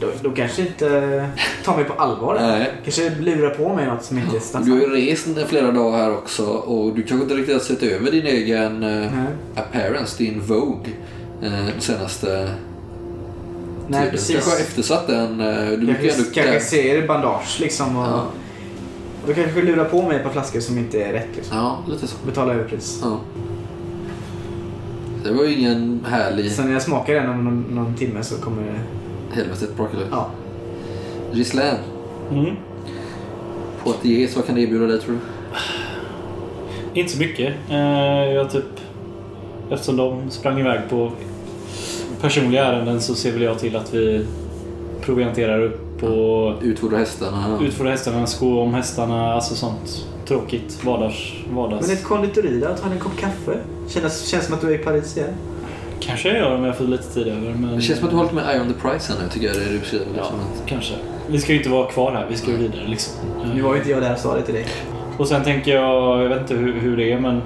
då, då kanske inte tar mig på allvar. Nej. Kanske lurar på mig något som inte Du har ju rest flera dagar här också och du kanske inte riktigt har sett över din egen eh, Nej. appearance, din Vogue, eh, senaste Nej, tiden. precis. kanske har eftersatt den. eh, Du Kanske, ändå... kanske ser bandage liksom. Och, Ja. och då kanske lurar på mig ett par flaskor som inte är rätt. Liksom. ja, lite så. Betala överpris. Ja. Det var ju ingen härlig Sen när jag smakar den om någon, någon timme så kommer det... helvetet Broccoli. Ja. Gislaine, Mm. Poitiers, vad kan det erbjuda dig tror du? Inte så mycket. Eh, jag typ... Eftersom de sprang iväg på personliga ärenden så ser väl jag till att vi provianterar upp och Utfodra hästarna. utfodrar hästarna, sko om hästarna, alltså sånt tråkigt vardags... vardags. Men ett konditori där, ta en kopp kaffe. Känns, känns som att du är i Paris igen. Kanske jag gör om jag får lite tid över. Men... Det känns som att du har lite mer eye on the price här nu tycker jag det du beskriver. Ja, Liksom. att- kanske. Vi ska ju inte vara kvar här, vi ska ju vidare liksom. Nu var ju inte jag där och sa det till dig. Och sen tänker jag, jag vet inte hur, hur det är men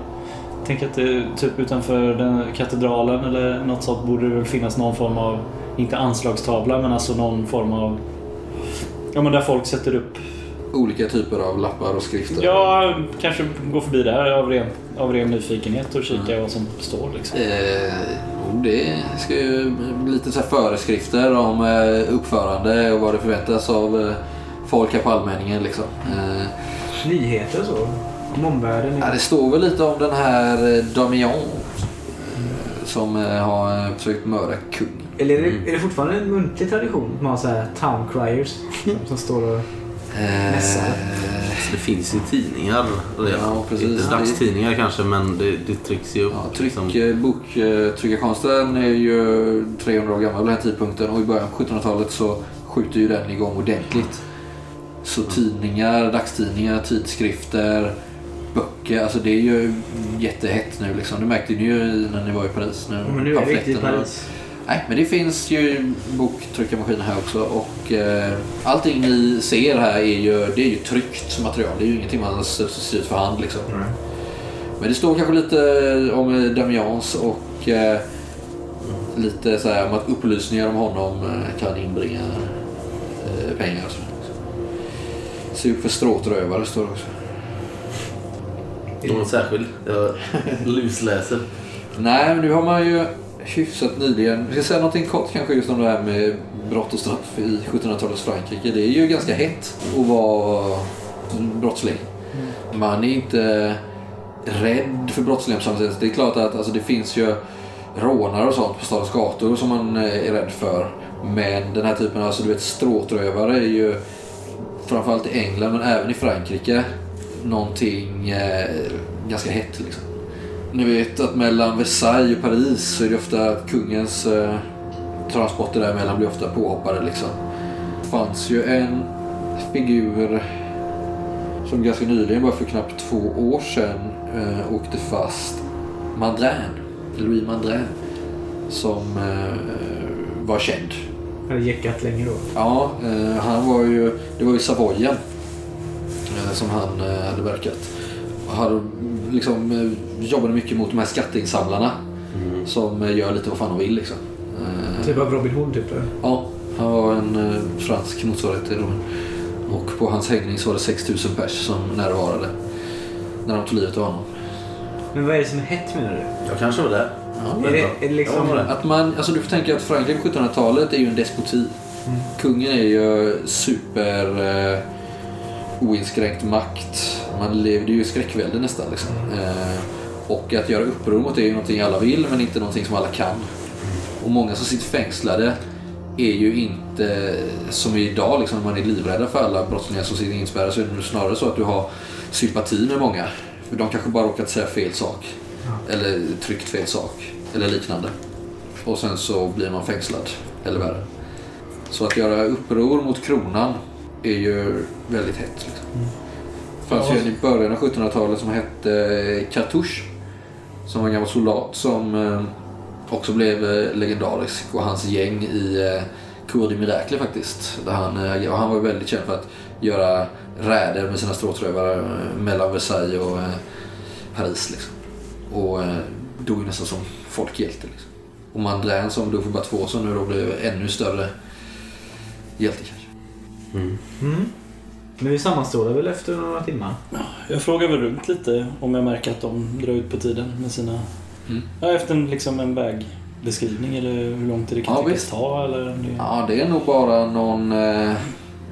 tänker att det, typ utanför den katedralen eller något sånt borde det väl finnas någon form av, inte anslagstavla men alltså någon form av, ja men där folk sätter upp, Olika typer av lappar och skrifter. ja kanske gå förbi där av ren, av ren nyfikenhet och kika vad som står liksom. Eh, det ska ju bli lite så här föreskrifter om eh, uppförande och vad det förväntas av eh, folk här på allmänningen. Liksom. Eh, Nyheter så. Om omvärlden. ja, det står väl lite om den här eh, Damian eh, som eh, har försökt mörda kungen. Eller är det, är det fortfarande en muntlig tradition? Man har så här town criers som, som står och... Mässa. Så det finns ju tidningar redan. Ja, precis. Inte dagstidningar kanske, men det, det trycks ju upp. Ja, tryck, liksom. bok, tryckarkonsten är ju 300 år gammal vid den här tidpunkten och i början på 1700-talet så skjuter ju den igång ordentligt. Så tidningar, dagstidningar, tidskrifter, böcker, alltså det är ju jättehett nu liksom. Det märkte ni ju när ni var i Paris. Nu, Men nu är riktigt pamfletterna. Paris. Nej, men det finns ju boktryckarmaskiner här också och eh, allting ni ser här är ju, det är ju tryckt material. Det är ju ingenting man substitut för hand liksom. Men det står kanske lite om eh, Damians och eh, lite så här om att upplysningar om honom eh, kan inbringa eh, pengar. och Så. Se upp för stråtrövare står det också. Någon särskild? Jag (laughs) lusläser. Nej, men nu har man ju hyfsat nyligen. Jag ska säga någonting kort kanske just om det här med brott och straff i 1700-talets Frankrike. Det är ju ganska hett att vara brottsling. Man är inte rädd för brottslingar på samma sätt. Det är klart att alltså, det finns ju rånare och sånt på stadens gator som man eh, är rädd för. Men den här typen av alltså, du vet, stråtrövare är ju framförallt i England men även i Frankrike någonting eh, ganska hett liksom. Ni vet att mellan Versailles och Paris så är det ofta kungens eh, transporter däremellan blir ofta påhoppade liksom. Det fanns ju en figur som ganska nyligen, bara för knappt två år sedan, eh, åkte fast. Mandrin, Louis Mandrin, som eh, var känd. Hade jäckat länge då. Ja, eh, han var ju, det var ju Savoyen som han eh, hade verkat. Hade liksom, eh, jobbade mycket mot de här skatteinsamlarna som eh, gör lite vad fan de vill liksom. Eh, Typ av Robin Hood typ. Ja, han var en eh, fransk motsvarighet till Robin. Och på hans hängning så var det 6000 pers som närvarade när de tog livet av honom. Men vad är det som är hett menar du? Jag kanske var där. Är det, är det liksom... Att man, alltså du får tänka att Frankrike på 1700-talet är ju en despoti. Kungen är ju super eh, oinskränkt makt. Man levde ju i skräckvälde nästan. Liksom. Eh, och att göra uppror mot det är ju någonting alla vill men inte någonting som alla kan. Och många som sitter fängslade är ju inte som idag, liksom, när man är livrädda för alla brottslingar som sitter inspärrade så är det snarare så att du har sympati med många. För de kanske bara råkat säga fel sak. Eller tryckt fel sak. Eller liknande. Och sen så blir man fängslad. Eller värre. Så att göra uppror mot kronan är ju väldigt hett. Liksom. Det fanns ju en i början av 1700-talet som hette Cartouche. Som var en gammal soldat som eh, också blev eh, legendarisk. Och hans gäng i eh, Cour du Miracle faktiskt. Där han, eh, han var väldigt känd för att göra räder med sina stråtrövare eh, mellan Versailles och eh, Paris. Liksom. Och eh, dog nästan som folkhjälte. Liksom. Och Mandrin som dog för bara två år sedan nu då blev ännu större hjälte kanske. Men vi sammanstrålar väl efter några timmar? Jag frågar väl runt lite om jag märker att de drar ut på tiden med sina... Mm. Ja, efter en, liksom en vägbeskrivning eller hur lång tid det kan Ja, tyckas ta eller... Det... Ja, det är nog bara någon... Eh,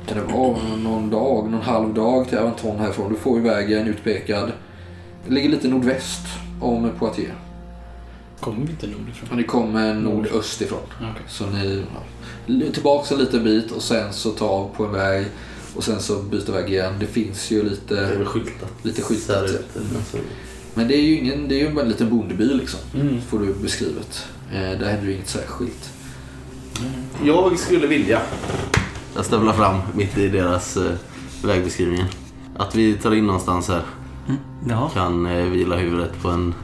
kan det vara någon dag, någon halv dag till Aventon härifrån. Du får ju vägen utpekad. Det ligger lite nordväst om Poitiers. Kommer vi inte nordifrån? Och ni kommer nordöst ifrån. Ja, okej. Så ni ja, tillbaks en liten bit och sen så ta av på en väg och sen så byta väg igen. Det finns ju Det är lite... skyltat. Lite skyltat, ja. Alltså, Men det är ju ingen, det är ju bara en liten bondeby liksom. Mm. Får du beskrivet. Eh, där händer ju inget särskilt. Jag skulle vilja. Jag stövlar fram mitt i deras eh, vägbeskrivningar. Att vi tar in någonstans här. Ja. Kan eh, vila huvudet på en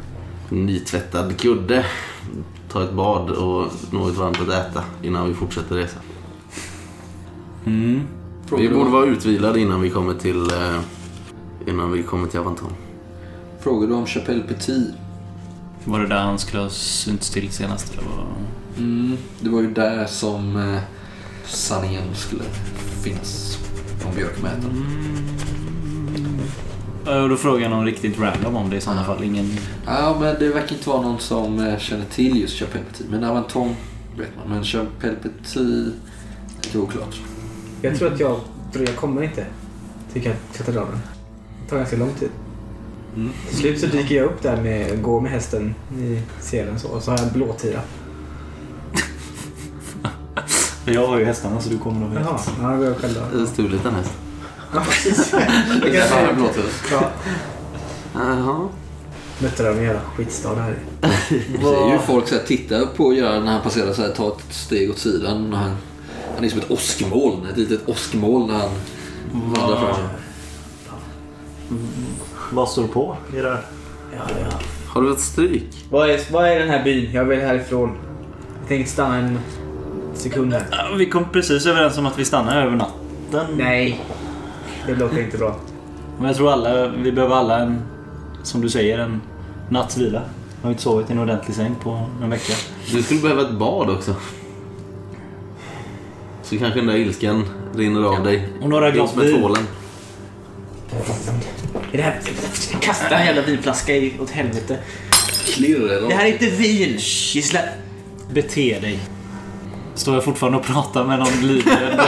nytvättad kudde. Ta ett bad och något varmt att äta innan vi fortsätter resan. Mm. Vi borde vara utvilade innan vi kommer till, eh, innan vi kommer till Avanton. Frågar du om Chapelle Petit? Var det där han skulle ha synts till senast eller vad? Mm, det var ju där som eh, sanningen skulle finnas. Om björkmätaren. Och då frågar jag någon riktigt random om det i sådana fall. Ingen... Ja, men det verkar inte vara någon som eh, känner till just Chapelle Petit. Men Avanton vet man. Men Chapelle Petit, lite oklart. Jag tror att jag, tror jag kommer inte till kat- katedralen. Det tar ganska lång tid. Till slut så dyker jag upp där med, går med hästen i selen så. Och så har jag blåtira. (laughs) Jag har ju hästarna så du kommer nog Jaha, ja, då går jag själv då. Eh, Stulit en häst. Ja, precis. (laughs) Jag kan. Ja. Jaha. Mötte de en jävla skitstad här. (laughs) Det är ju folk så här, tittar på Göran när han passerar så här, tar ett steg åt sidan. Och han, han är som ett åskmoln. Ett litet åskmoln när han vandrar fram. Vad står på i det här? Ja, ja. Har du ett stryk? Vad, är, vad är den här byn? Jag vill härifrån. Jag tänker stanna en sekund här. Vi kom precis överens om att vi stannar över natten. Nej, det låter inte bra. Men jag tror alla, vi behöver alla en, som du säger, en natts vila. Jag har inte sovit i en ordentlig säng på en vecka. Du skulle behöva ett bad också. Så kanske den där ilskan rinner av dig. Och några glas med vin. tvålen. Är det här... Kasta en jävla vinflaska i, åt helvete. Klirr eller Det här är inte vin! Gissla... Bete dig. Står jag fortfarande och pratar med någon livrädd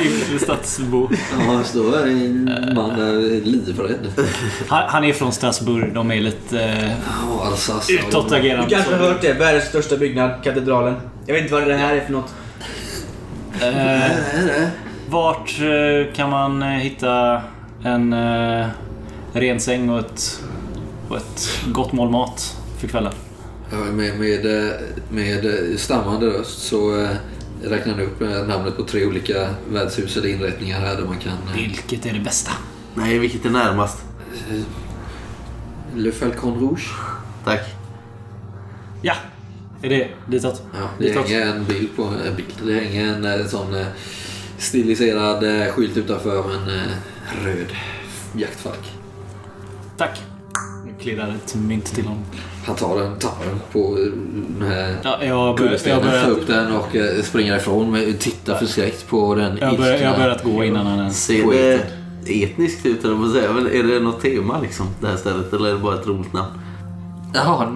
yngre (laughs) stadsbo. Ja, han står här en man där är livrädd. Han, han är från Strasbourg. De är lite eh, Ja, Alsace. utåtagerande. Du kanske har hört det. Världens största byggnad, katedralen. Jag vet inte vad det här är för något. Eh, vart eh, kan man eh, hitta en eh, ren säng och ett, och ett gott mål mat för kvällen? Med, med, med stammande röst så eh, räknar han upp eh, namnet på tre olika värdshus eller inrättningar här där man kan... eh, Vilket är det bästa? Nej, vilket är närmast? Le Falcon Rouge. Tack. Ja, är det ditåt? Ja, det Ditåt. hänger en bild på en bild. Det hänger en sån stiliserad skylt utanför en röd jaktfalk. Tack. Nu klirrar ett mynt till honom. Han tar den, tar den på den här Ja, jag kullerstenen, tar upp den och eh, springer ifrån. Med, tittar förskräckt på den jag har börjat, gå innan han ens... Ser det etniskt ut, eller vad säga? Men är det något tema liksom, det här stället? Eller är det bara ett roligt namn? Jaha,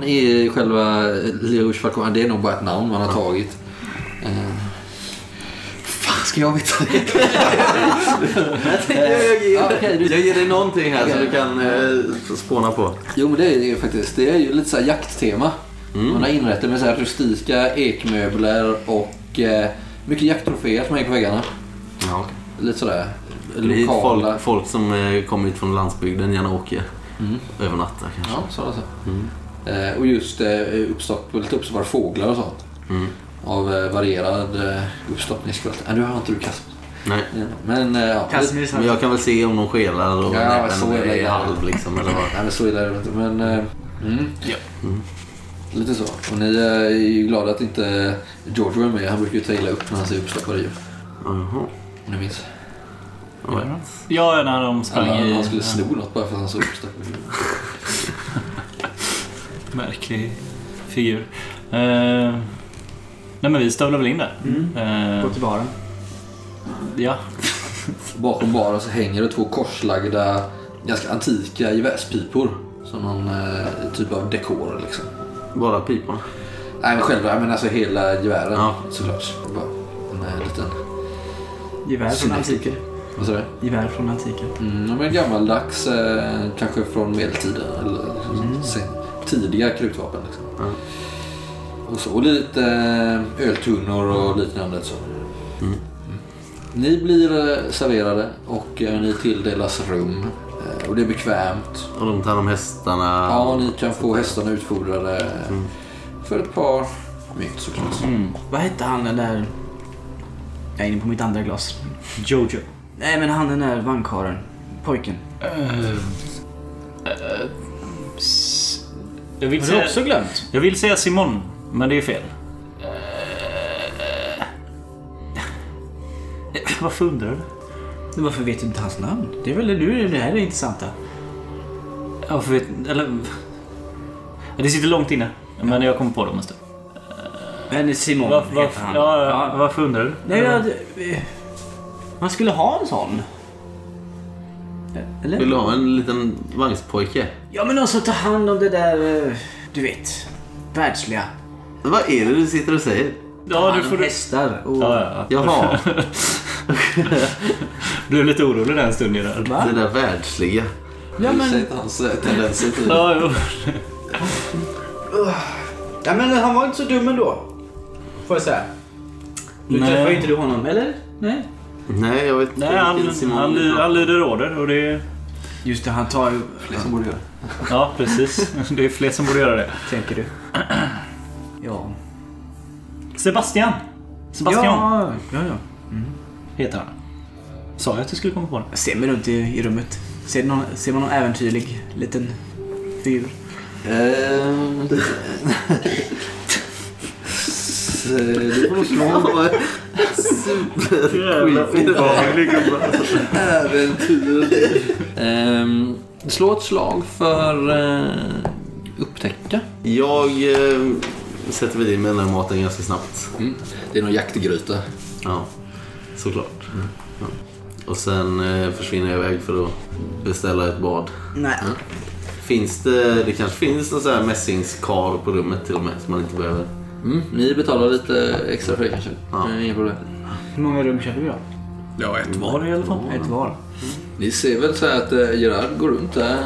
själva Le Rouge Falcon. Det är nog bara ett namn man har tagit. Fan ska jag veta det? jag, (laughs) jag ger dig någonting här som du kan eh, spåna på. Jo men det är ju faktiskt. Det är ju lite så här jakttema. Man har inrett det med så här rustika ekmöbler och eh, mycket jakttroféer som hänger på väggarna. Ja, Lite sådär lokala. folk, folk som eh, kommer hit från landsbygden gärna åker. Övernattar kanske. Ja, så alltså. Eh, och just eh, uppstock, lite uppstoppade fåglar och sånt. Mm. Av eh, varierad eh, uppstoppningskvalitet. Nej, nu har inte du Kasper. Nej. Ja, Men eh, ja. Casimir Men jag kan väl se om de skelar och Ja, näbben så är halv liksom. Eller vad. Nej men så illa är det inte. Men, mm. Ja. Lite så. Och ni är ju glada att inte George var med. Han brukar ju ta illa upp när han ser uppstoppade djur. Jaha. Om ni minns. Right. Ja, när de sprang Han, i... han skulle sno något bara för att han såg uppstoppade djur. (laughs) Märklig figur. Eh, nej men vi stövlar väl in där. Eh, Gå till baren. Ja. Bakom baren så hänger det två korslagda, ganska antika gevärspipor. Som någon eh, typ av dekor liksom. Bara piporna. Nej men själva, men alltså hela gevären Ja. såklart. Bara en eh, liten... Gevär från antiken. Vad sa du? Gevär från antiken. Mm, men gammaldags, eh, kanske från medeltiden. Eller sen, tidiga krutvapen. Liksom. Ja. Och så och lite eh, öltunnor och liknande. Så. Mm. Ni blir eh, serverade och eh, ni tilldelas rum. Och det är bekvämt. Och de tar om hästarna. Ja, ni kan få hästarna utfodrade för ett par mynt såklart. Mm. Vad hette han den där... Jag är inne på mitt andra glas. Jojo. Nej men han den där vagnkarlen. Pojken. Jag vill, Har du säga, också glömt? jag vill säga Simon, men det är fel. Eh, Varför undrar du? Men Varför vet du inte hans namn? Det är väl det nu det här är det intressanta. Ja, Varför vet... Eller... Det sitter långt inne. Men jag kommer på det om en stund. Men Simon Var, var, heter han. ja, ja, varför undrar du? Nej, jag, eh, man skulle ha en sån. Eller? Vill du ha en liten vagnspojke? Ja men också ta hand om det där, eh, du vet, världsliga. Vad är det du sitter och säger? Ja, du om får... hästar och... Ja, ja, ja. Jaha, Blev (laughs) lite orolig den stunden där. Va? det där världsliga. Ja men, Sett hans eh, tendenser till Ja, jo. ja men han var inte så dum ändå. Får jag säga. Nu Nej. träffar inte du honom, eller? Nej. Nej, jag vet inte Nej, han, han, ly- han lyder order och det är... Just det, han tar ju... som borde göra. Ja, precis. Det är fler som borde göra det. Tänker du? Sebastian. Sebastian Ja, ja, ja. heter han. Sa jag att du skulle komma på det? Jag ser mig runt i, i rummet. Ser, någon, ser man någon äventyrlig liten figur? Ehm, Du får nog slå äventyr. Ehm, Slå ett slag för eh, upptäcka. Jag eh, sätter väl i mig den här maten ganska snabbt. Mm. Det är någon jaktgryta. Ja, såklart. Ja. Och sen eh, försvinner jag iväg för att beställa ett bad. Nej. Finns det, det kanske finns någon sån här mässingskar på rummet till och med som man inte behöver. Mm. Ni betalar lite extra för det kanske? Ja. Inga problem. Hur många rum köper vi då? Ja, ett var i alla fall. Ett var. Ni ser väl så här att eh, Gerard går runt där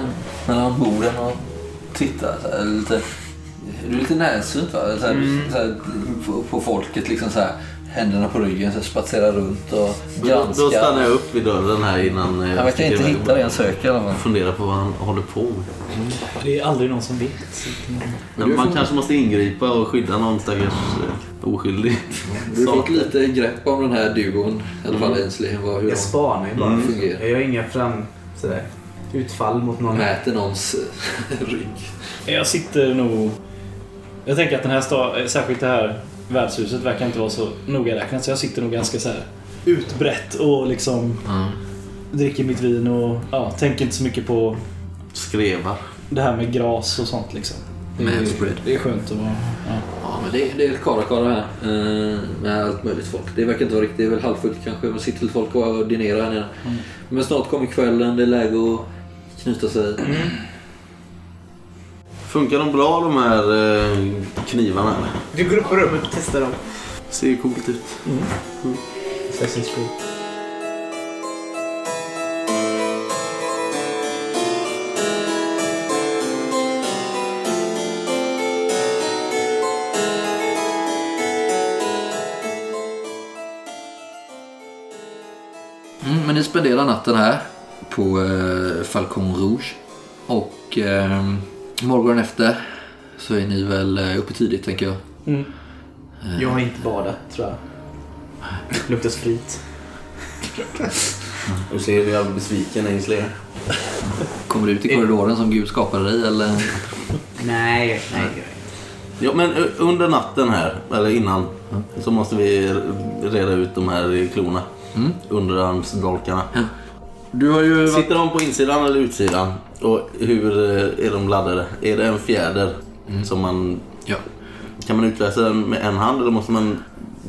mellan borden och tittar så Du är lite närsynt va? Så här, så här, på, på folket liksom så här. Händerna på ryggen, så spatserar runt och Då, granskar. då stannar jag upp vid dörren här innan eh, Han verkar sticker inte iväg. hitta det han söker i alla fall. Funderar på vad han håller på med. Det är aldrig någon som vet. Men man kanske måste ingripa och skydda någon stackars eh, oskyldig. Du har fått lite grepp om den här duon, i alla fall Ainsley. Hur Jag spanar ju bara. Mm. fungerar. Jag gör inga fram... Sådär. Utfall mot någon. mäter någons eh, (laughs) rygg. Jag sitter nog... Jag tänker att den här sta- särskilt det här värdshuset verkar inte vara så noga räknat. Så jag sitter nog ganska så här utbrett och liksom dricker mitt vin och ja, tänker inte så mycket på Skrevar. det här med gras och sånt liksom. Det är, Manspread. det är skönt att vara... Ja. Ja, men det, det är karakara här. eh, Med allt möjligt folk. Det verkar inte vara riktigt, det är väl halvfullt kanske. Det sitter lite folk och dinerar här nere. Men snart kommer kvällen, det är läge att knyta sig. (clears throat) Funkar de bra de här eh, knivarna? eller? Du går upp på rummet och testar dem. Ser ju coolt ut. Assassin's Creed. Mm, men ni spenderar natten här på eh, Falcon Rouge. Och eh, morgonen efter så är ni väl eh, uppe tidigt tänker jag. Jag har inte badat tror jag. (laughs) Luktar sprit. Du ser hur jag är besviken Ainsley. Kommer du ut i korridoren som Gud skapade dig eller? Nej, nej. Ja, men eh, under natten här, eller innan, så måste vi reda ut de här klorna. Mm. Underarmsdolkarna. Du har ju varit... Sitter de på insidan eller utsidan? Och hur eh, är de laddade? Är det en fjäder som man... Ja. Kan man utläsa den med en hand eller måste man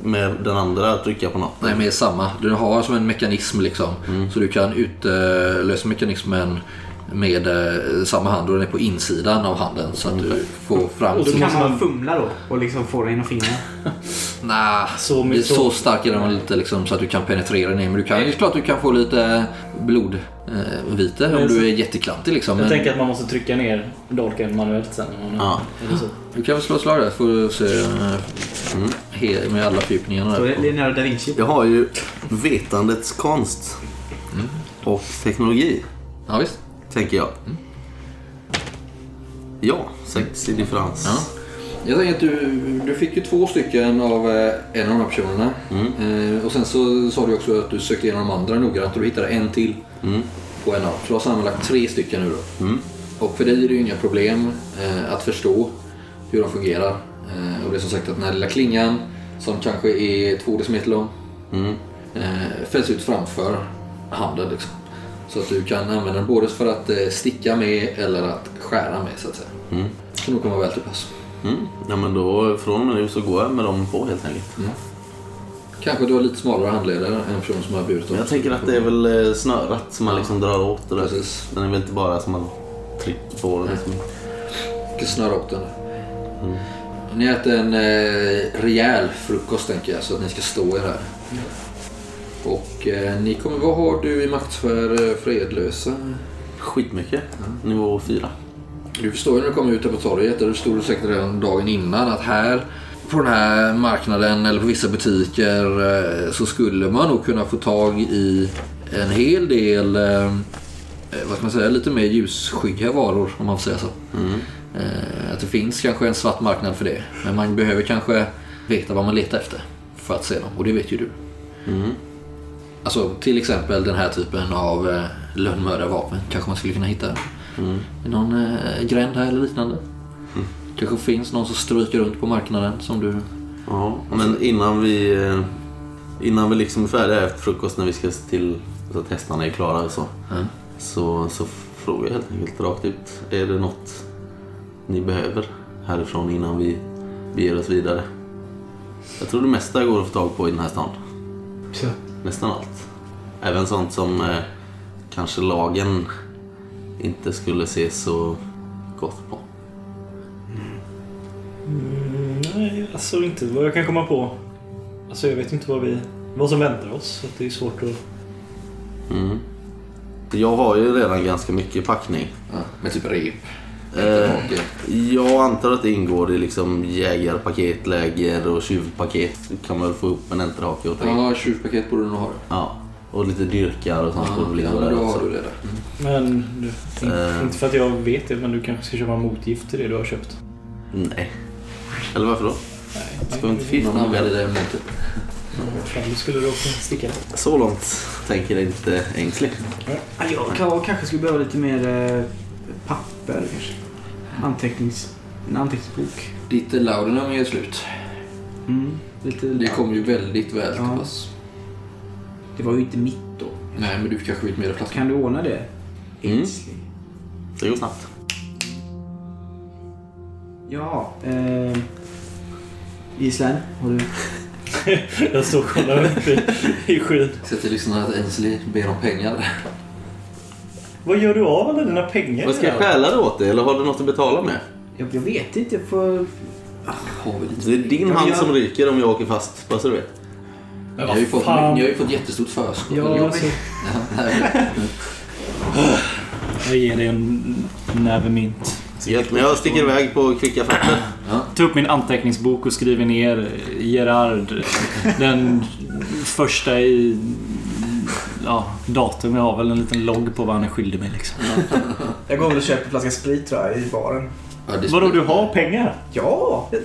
med den andra trycka på något? Nej, med samma. Du har som en mekanism liksom. Så du kan utlösa mekanismen med eh, samma hand och den är på insidan av handen så att du får fram... Och då Så kan man fumla då och liksom få den att finna. (laughs) Nah, Så så, mycket- så stark är den inte liksom, så att du kan penetrera ner. Men du kan, det är klart du kan få lite blodvite eh, om Men så- du är jätteklantig. Liksom. Jag Men tänker att man måste trycka ner dolken manuellt sen. om man- Ja. Är det så? Du kan väl slå ett slag där får du se eh, he- med alla fördjupningarna. Så där. det är Leonardo da Vinci. Jag har ju vetandets konst och teknologi, Ja, visst. Tänker jag. Ja, sex i differens. Ja. Jag tänker att du, du fick ju två stycken av eh, en av de här personerna. Eh, och sen så sa du också att du sökte igenom de andra noggrant och du hittade en till Mm. på en av. Så du har sammanlagt tre stycken nu då. Mm. Och för dig är det ju inga problem eh, att förstå hur de fungerar. Eh, och det är som sagt att den här lilla klingan som kanske är två decimeter lång Mm. eh, fälls ut framför handen. Liksom. Så att du kan använda den både för att eh, sticka med eller att skära med så att säga. Mm. Så nog kommer väl till pass. Mm. Ja, men då från och med nu så går jag med dem på helt enkelt. Kanske du har lite smalare handleder än en person som har burit Men jag tänker att det är väl eh, snörat som man liksom drar åt det där. Precis. Den är väl inte bara som man trycker på det. Liksom. ska snöra upp den. Ni äter en eh, rejäl frukost tänker jag så att ni ska stå er här. Och eh, ni kommer, vad har du i maktsfär eh, fredlösa? Skitmycket. Nivå fyra. Du förstår ju när du kommer ut här på torget, där du stod säkert redan dagen innan, att här på den här marknaden eller på vissa butiker eh, så skulle man nog kunna få tag i en hel del, eh, vad ska man säga, lite mer ljusskygga varor om man får säga så. Eh, Att det finns kanske en svart marknad för det. Men man behöver kanske veta vad man letar efter för att se dem. Och det vet ju du. Alltså till exempel den här typen av eh, lönnmördarvapen kanske man skulle kunna hitta i någon eh, gränd här eller liknande. Kanske finns någon som stryker runt på marknaden som du... Ja, men innan vi, eh, innan vi liksom är färdiga efter frukost när vi ska se till så att hästarna är klara och så. Mm. Så, så frågar jag helt enkelt rakt ut. Är det något ni behöver härifrån innan vi beger oss vidare? Jag tror det mesta går att få tag på i den här stan. Så. Nästan allt. Även sånt som eh, kanske lagen inte skulle se så gott på. Nej, alltså inte vad jag kan komma på. Alltså jag vet inte vad vi... Vad som väntar oss. Så att det är svårt att... Mm. Jag har ju redan ganska mycket packning. Ja, med typ rep. Eh, jag antar att det ingår i liksom jägarpaket, läger och tjuvpaket. kan man väl få upp en enterhake och tre. Ja. Ja, tjuvpaket borde du nog ha. Och lite dyrkar och sånt. Ja, borde väl ja, där då också. har du det där. Men du, in, Eh. inte för att jag vet det, men du kanske ska köpa motgift till det du har köpt. Nej. Eller varför då? Nej. Ska vi inte fiffla Någon med använder det? motet. Du skulle råka sticka det. Så långt tänker inte Ängslig. Ja, Jag kan- kanske skulle behöva lite mer eh, papper kanske. Antecknings... En anteckningsbok. Ditt laudanum är slut. Mm, lite... Det kom ju väldigt väl till Ja. pass. det var ju inte mitt då. Nej, men du kanske vet mer flaskan. Kan du ordna det? Mm. Ängslig. Det går snabbt. Ja. Eh, Island, har du... (laughs) Jag står och kollar upp i, i skyn. Säg till lyssnarna att Ainsley ber om pengar. Vad gör du av alla dina pengar? Vad ska jag stjäla det åt dig eller har du något att betala med? Jag, jag vet inte, jag får... Har vi lite. Det är din hand jag- som ryker om jag åker fast, bara så du vet. Ni har ju fått, ni har ju fått jättestort förskott. Ja, alltså, (laughs) jag ger dig en näve mynt. Gött, men jag sticker iväg på kvicka fötter. (clears throat) Ta upp min anteckningsbok och skriver ner Gerard. Den första i... Ja, datum. Jag har väl en liten logg på vad han är skyldig mig liksom. Jag går väl och köper en flaska sprit tror jag, i baren. Ja, det Vadå, du har pengar? Ja! Det,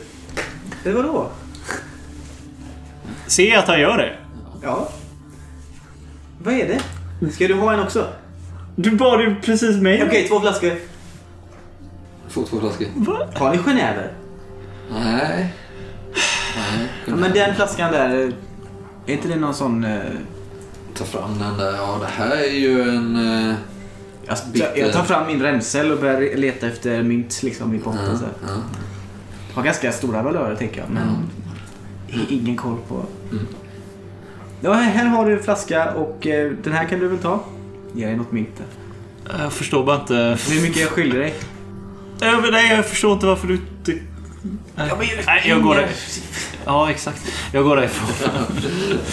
det var då? Se att han gör det. Ja. Vad är det? Ska du ha en också? Du bad ju precis mig. Okej, två flaskor. Få två flaskor. Har ni genever? Nej. Nej. Ja, men den flaskan där, eh, är inte det någon sån... Ta fram den där. Ja, det här är ju en... eh, Jag, Bitter. jag tar fram min ränsel och börjar leta efter mynt liksom i potten. Ja, Så. ja. Har ganska stora valörer tänker jag. Men ingen koll på. Ja, här har du en flaska och eh, den här kan du väl ta? Ge dig något mynt där. Jag förstår bara inte... Hur mycket jag skyller dig? Jag, nej, jag förstår inte varför du... ty- Nej, nej jag går där. Ja, exakt. Jag går därifrån.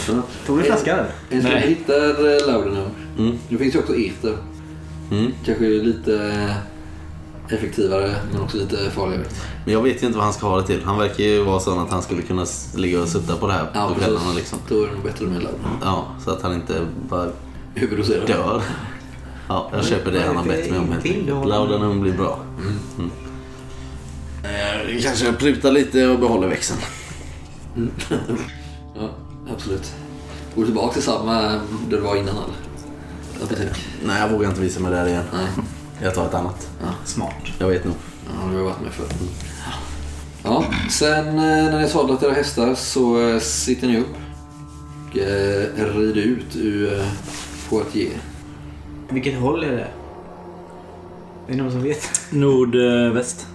(laughs) Tog du flaskan? En som Nej. hittar eh, Laudanum. Mm. Det finns ju också eter. Mm. Kanske lite eh, effektivare men också lite farligare. Men jag vet ju inte vad han ska ha det till. Han verkar ju vara sån att han skulle kunna ligga och sutta på det här Ja, på kvällarna liksom. Då är det nog bättre med Laudanum. Ja, så att han inte bara Huvuddoserar. dör. Ja, jag köper det han har bett mig om helt enkelt. Laudanum blir bra. Mm. Eh, Kanske prutar lite och behåller växeln. (laughs) Ja, absolut. Går du tillbaka till samma där du var innan eller? Apotek? Nej, jag vågar inte visa mig där igen. Nej. (laughs) Jag tar ett annat. Smart. Jag vet nog. Ja, du har varit med förr. Ja, sen eh, när ni sadlat era hästar så eh, sitter ni upp och eh, rider ut ur eh, Poitiers. Vilket håll är det? Är det någon som vet? Nordväst.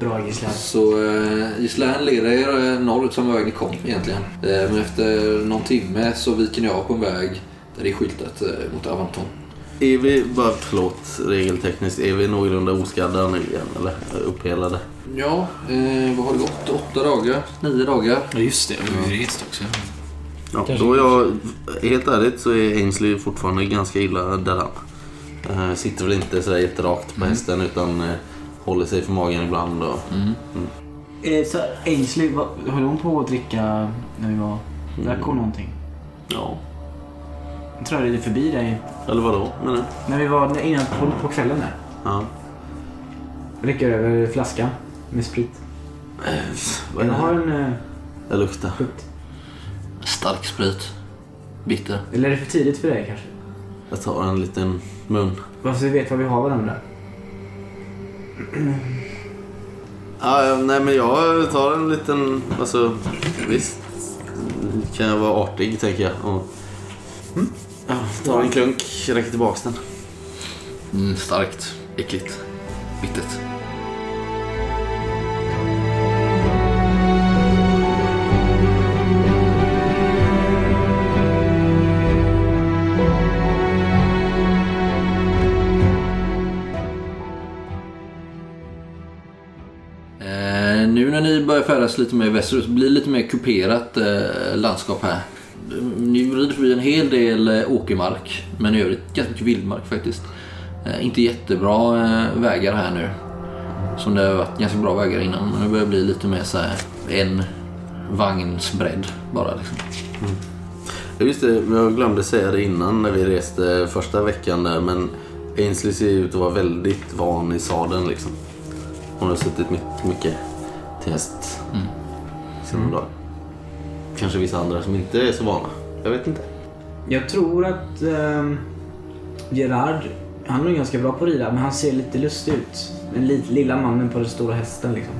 Bra gisslan. Så eh, Gislaine leder er eh, norrut samma väg ni kom egentligen. Eh, men efter någon timme så viker ni av på en väg där det är skyltat eh, mot Avanton. Är vi, bara förlåt, regeltekniskt, är vi någorlunda oskadda nu igen? Eller upphelade? Ja, eh, vad har det gått? Åtta dagar? Nio dagar? Ja, just det. Vi har ju rest också. Ja, då är jag, helt ärligt så är Ainsley fortfarande ganska illa däran. Uh, sitter väl inte sådär jätterakt på hästen utan eh, håller sig för magen ibland. Och, Eh, så Ainsley, vad, höll hon på att dricka när vi var... Drack hon någonting? ja, Jag tror jag red förbi dig eller vadå menar du? när vi var innan på, på kvällen där. Ja. Räcker över flaskan med sprit. Eh, vad är Jag det har här? en eh, Jag luktar. frukt. Stark sprit. Bitter. Eller är det för tidigt för dig kanske? Jag tar en liten mun. Så vi vet vad vi har varandra. Ja, nej men jag tar en liten, alltså visst kan jag vara artig tänker jag. Och, ja, tar en klunk, räcker tillbaks den. Mm, starkt. Äckligt. Bittert. Färdas lite mer västerut det blir lite mer kuperat eh, landskap här. Ni rider förbi en hel del eh, åkermark men i övrigt ganska mycket vildmark faktiskt. Eh, inte jättebra eh, vägar här nu. Som det har varit ganska bra vägar innan men det börjar bli lite mer så här en vagns bredd bara liksom. Mm. Ja, Just det, jag glömde säga det innan när vi reste första veckan där men Ainsley ser ut att vara väldigt van i sadeln liksom. Hon har suttit mycket, mycket till häst Mm. dagar. Kanske vissa andra som inte är så vana. Jag vet inte. Jag tror att ehm, Gerard, han är ganska bra på att rida men han ser lite lustig ut. Den li- lilla mannen på den stora hästen liksom.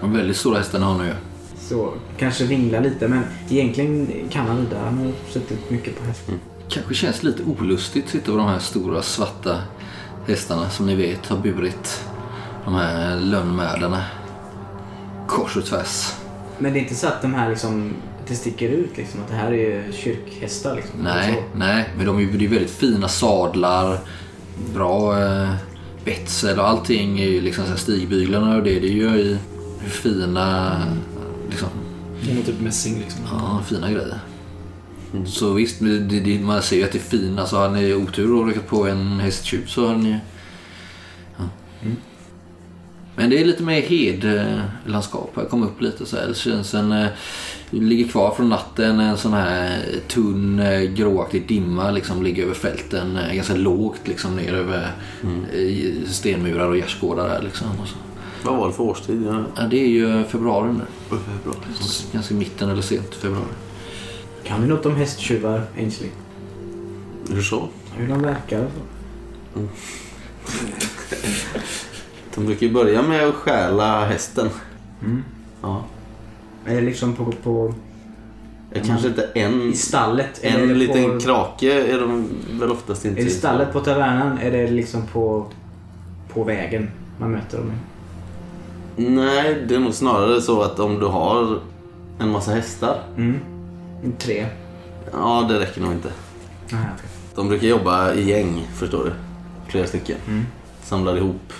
De väldigt stora hästarna har nu ju. Så kanske vinglar lite men egentligen kan han rida. Han har suttit mycket på häst. Kanske känns lite olustigt att sitta på de här stora svarta hästarna som ni vet har burit de här lönnmärdarna kors och tvärs. Men det är inte så att de här liksom, det sticker ut liksom. Att det här är kyrkhästar liksom. Nej, nej, men de är ju väldigt fina sadlar, bra eh, betsel och allting är ju liksom så här stigbyglarna och det, det är ju i fina, liksom, Det är nog typ mässing liksom. ja, fina grejer. Så visst, det, det, man ser ju att det är fina. Så har ni otur och råkat på en hästtjuv så har ni... Ja. Men det är lite mer hedlandskap. Jag kom upp lite så här. Det känns en... eh, ligger kvar från natten en sån här tunn eh, gråaktig dimma liksom ligger över fälten. eh, Ganska lågt liksom ner över eh, stenmurar och gärdsgårdar där liksom. Vad var det för årstid? Ja, det är ju februari nu. bra. Ganska mitten eller sent februari. Kan vi något om hästtjuvar, Ainsley? Hur så? Hur de verkar och så. (laughs) De brukar ju börja med att stjäla hästen. Mm. Ja. Är det liksom på, på Det Kanske inte en, i stallet? eller en det liten på, krake är de väl oftast inte. Är det stallet på tavernan? Är det liksom på, på vägen man möter dem? Nej, det är nog snarare så att om du har En massa hästar? Mm. Tre. Ja, det räcker nog inte. Nej, okej. De brukar jobba i gäng, förstår du. Flera stycken. Mm. Samlar ihop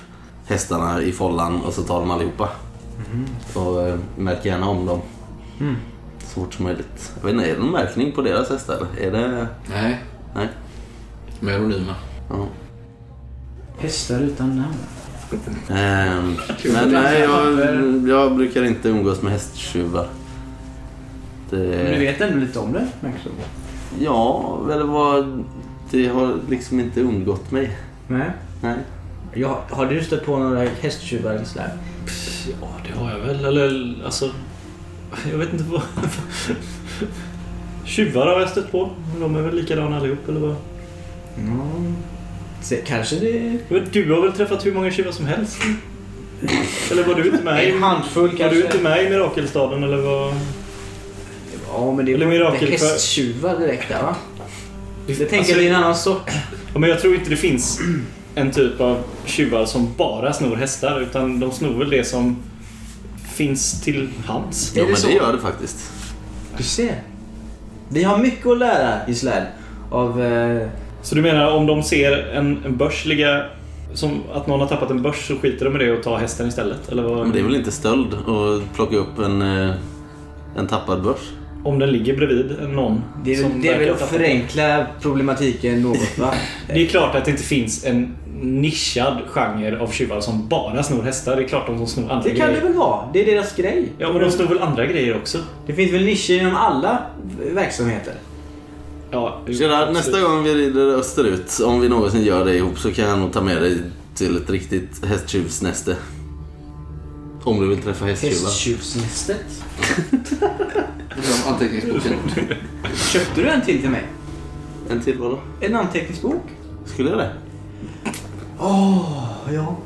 hästarna i follan och så tar de allihopa. Och eh, märker gärna om dem. Mm. Så fort som möjligt. Jag vet inte, är det någon märkning på deras hästar? Är det... Nej, Nej. de är anonyma. Ja. Hästar utan namn. Ehm, (laughs) men nej, jag, (laughs) jag brukar inte umgås med hästtjuvar. Men du Det, vet ändå lite om det, märker du? ja, eller vad... Det har liksom inte undgått mig. Nej. Nej. Jag, har du stött på några hästtjuvar eller sådär? Ja, det har jag väl. Eller alltså... Jag vet inte vad... Tjuvar har jag stött på. De är väl likadana allihop eller vad? Mm. Se, kanske det... Men Du har väl träffat hur många tjuvar som helst? Eller var du inte med i... En handfull Var kanske. du inte med i Mirakelstaden eller vad? Ja, men det Eller var mirakel- inte hästtjuvar direkt där va? Jag tänker Alltså- det är en annan sort. Ja, men jag tror inte det finns en typ av tjuvar som bara snor hästar. Utan de snor väl det som finns till hands. Ja, det men så? det gör det faktiskt. Du ser. Vi har mycket att lära i Sled. Av... Eh, Så du menar om de ser en, en börs ligga... Som att någon har tappat en börs så skiter de i det och tar hästen istället? Eller vad? Men det är väl inte stöld att plocka upp en, eh, en tappad börs? Om den ligger bredvid någon det är, som väl- det är väl att förenkla problematiken något va? (laughs) Det är klart att det inte finns en nischad genre av tjuvar som bara snor hästar. Det är klart de som snor andra Det kan det grejer. väl vara. Det är deras grej. Ja, men de snor väl andra grejer också? Det finns väl nischer inom alla verksamheter? Ja, Gerard, nästa gång vi rider österut, om vi någonsin gör det ihop, så kan jag nog ta med dig till ett riktigt hästtjuvsnäste. Om du vill träffa hästtjuvar. Hästtjuvsnästet. Anteckningsboken. Köpte du en till till mig? En till vadå? En anteckningsbok? Skulle jag det? Åh, ja.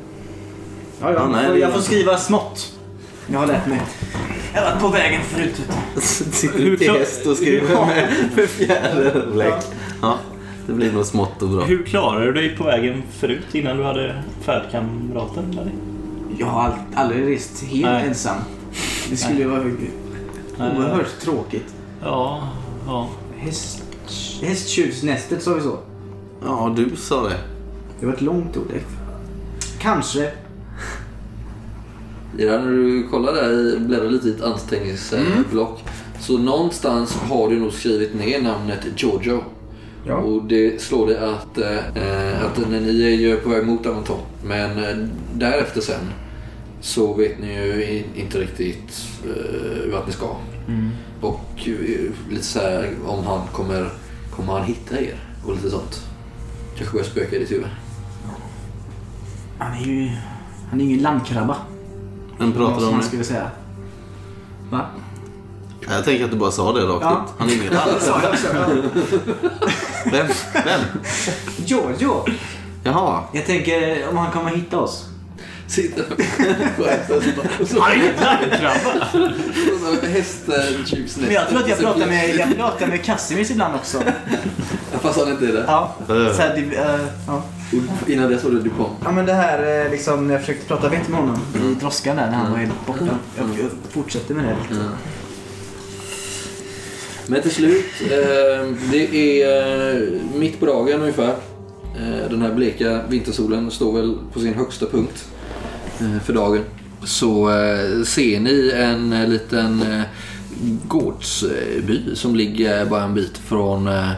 Ja, ja. Ja, nej, jag, det- jag får skriva smått. Jag har lärt mig. Jag har varit på vägen förut. (laughs) Sitter du till häst och skriver med, med fjäderläck. Ja, det blir nog smått och bra. Hur klarade du dig på vägen förut innan du hade färdkamraten med dig? Jag har ald- aldrig rest helt Nej. ensam. Det skulle ju vara oerhört tråkigt. Ja, ja. Häst, hästtjuvsnästet sa vi så. Ja, du sa det. Det var ett långt ord. Kanske. Gerard, när du kollar där, bläddrar lite i ett anteckningsblock. Så någonstans har du nog skrivit ner namnet Giorgio. Ja. Och det slår det att, eh, att när ni är ju på väg mot Avanton. Men eh, därefter sen så vet ni ju inte riktigt eh, vart ni ska. Och eh, lite så här om han kommer, kommer han hitta er och lite sånt. Kanske börjar spöka i ditt huvud. Han är ju... Han är ingen landkrabba. Vem pratar du om nu? skulle säga. Va? Jag tänker att du bara sa det rakt Ja. ut. Han är inget alls. (laughs) Vem? Vem? Giorgio. Jaha. Jag tänker om han kommer hitta oss. Sitter på hästen och så Han är inte landkrabba! hästtjuvsnästet. Men jag tror att jag pratar med, jag pratar med Casimir ibland också. Fast han inte är det. Ja. Äh. Så här, det, eh, ja. Och innan dess var det Dupont. ja men det här eh, liksom när jag försökte prata vett med honom i droskan där när han var helt borta. Jag, jag fortsätter med det lite. Men till slut, eh, det är eh, mitt på dagen ungefär. Eh, den här bleka vintersolen står väl på sin högsta punkt eh, för dagen. Så eh, ser ni en eh, liten eh, gårdsby som ligger bara en bit från eh,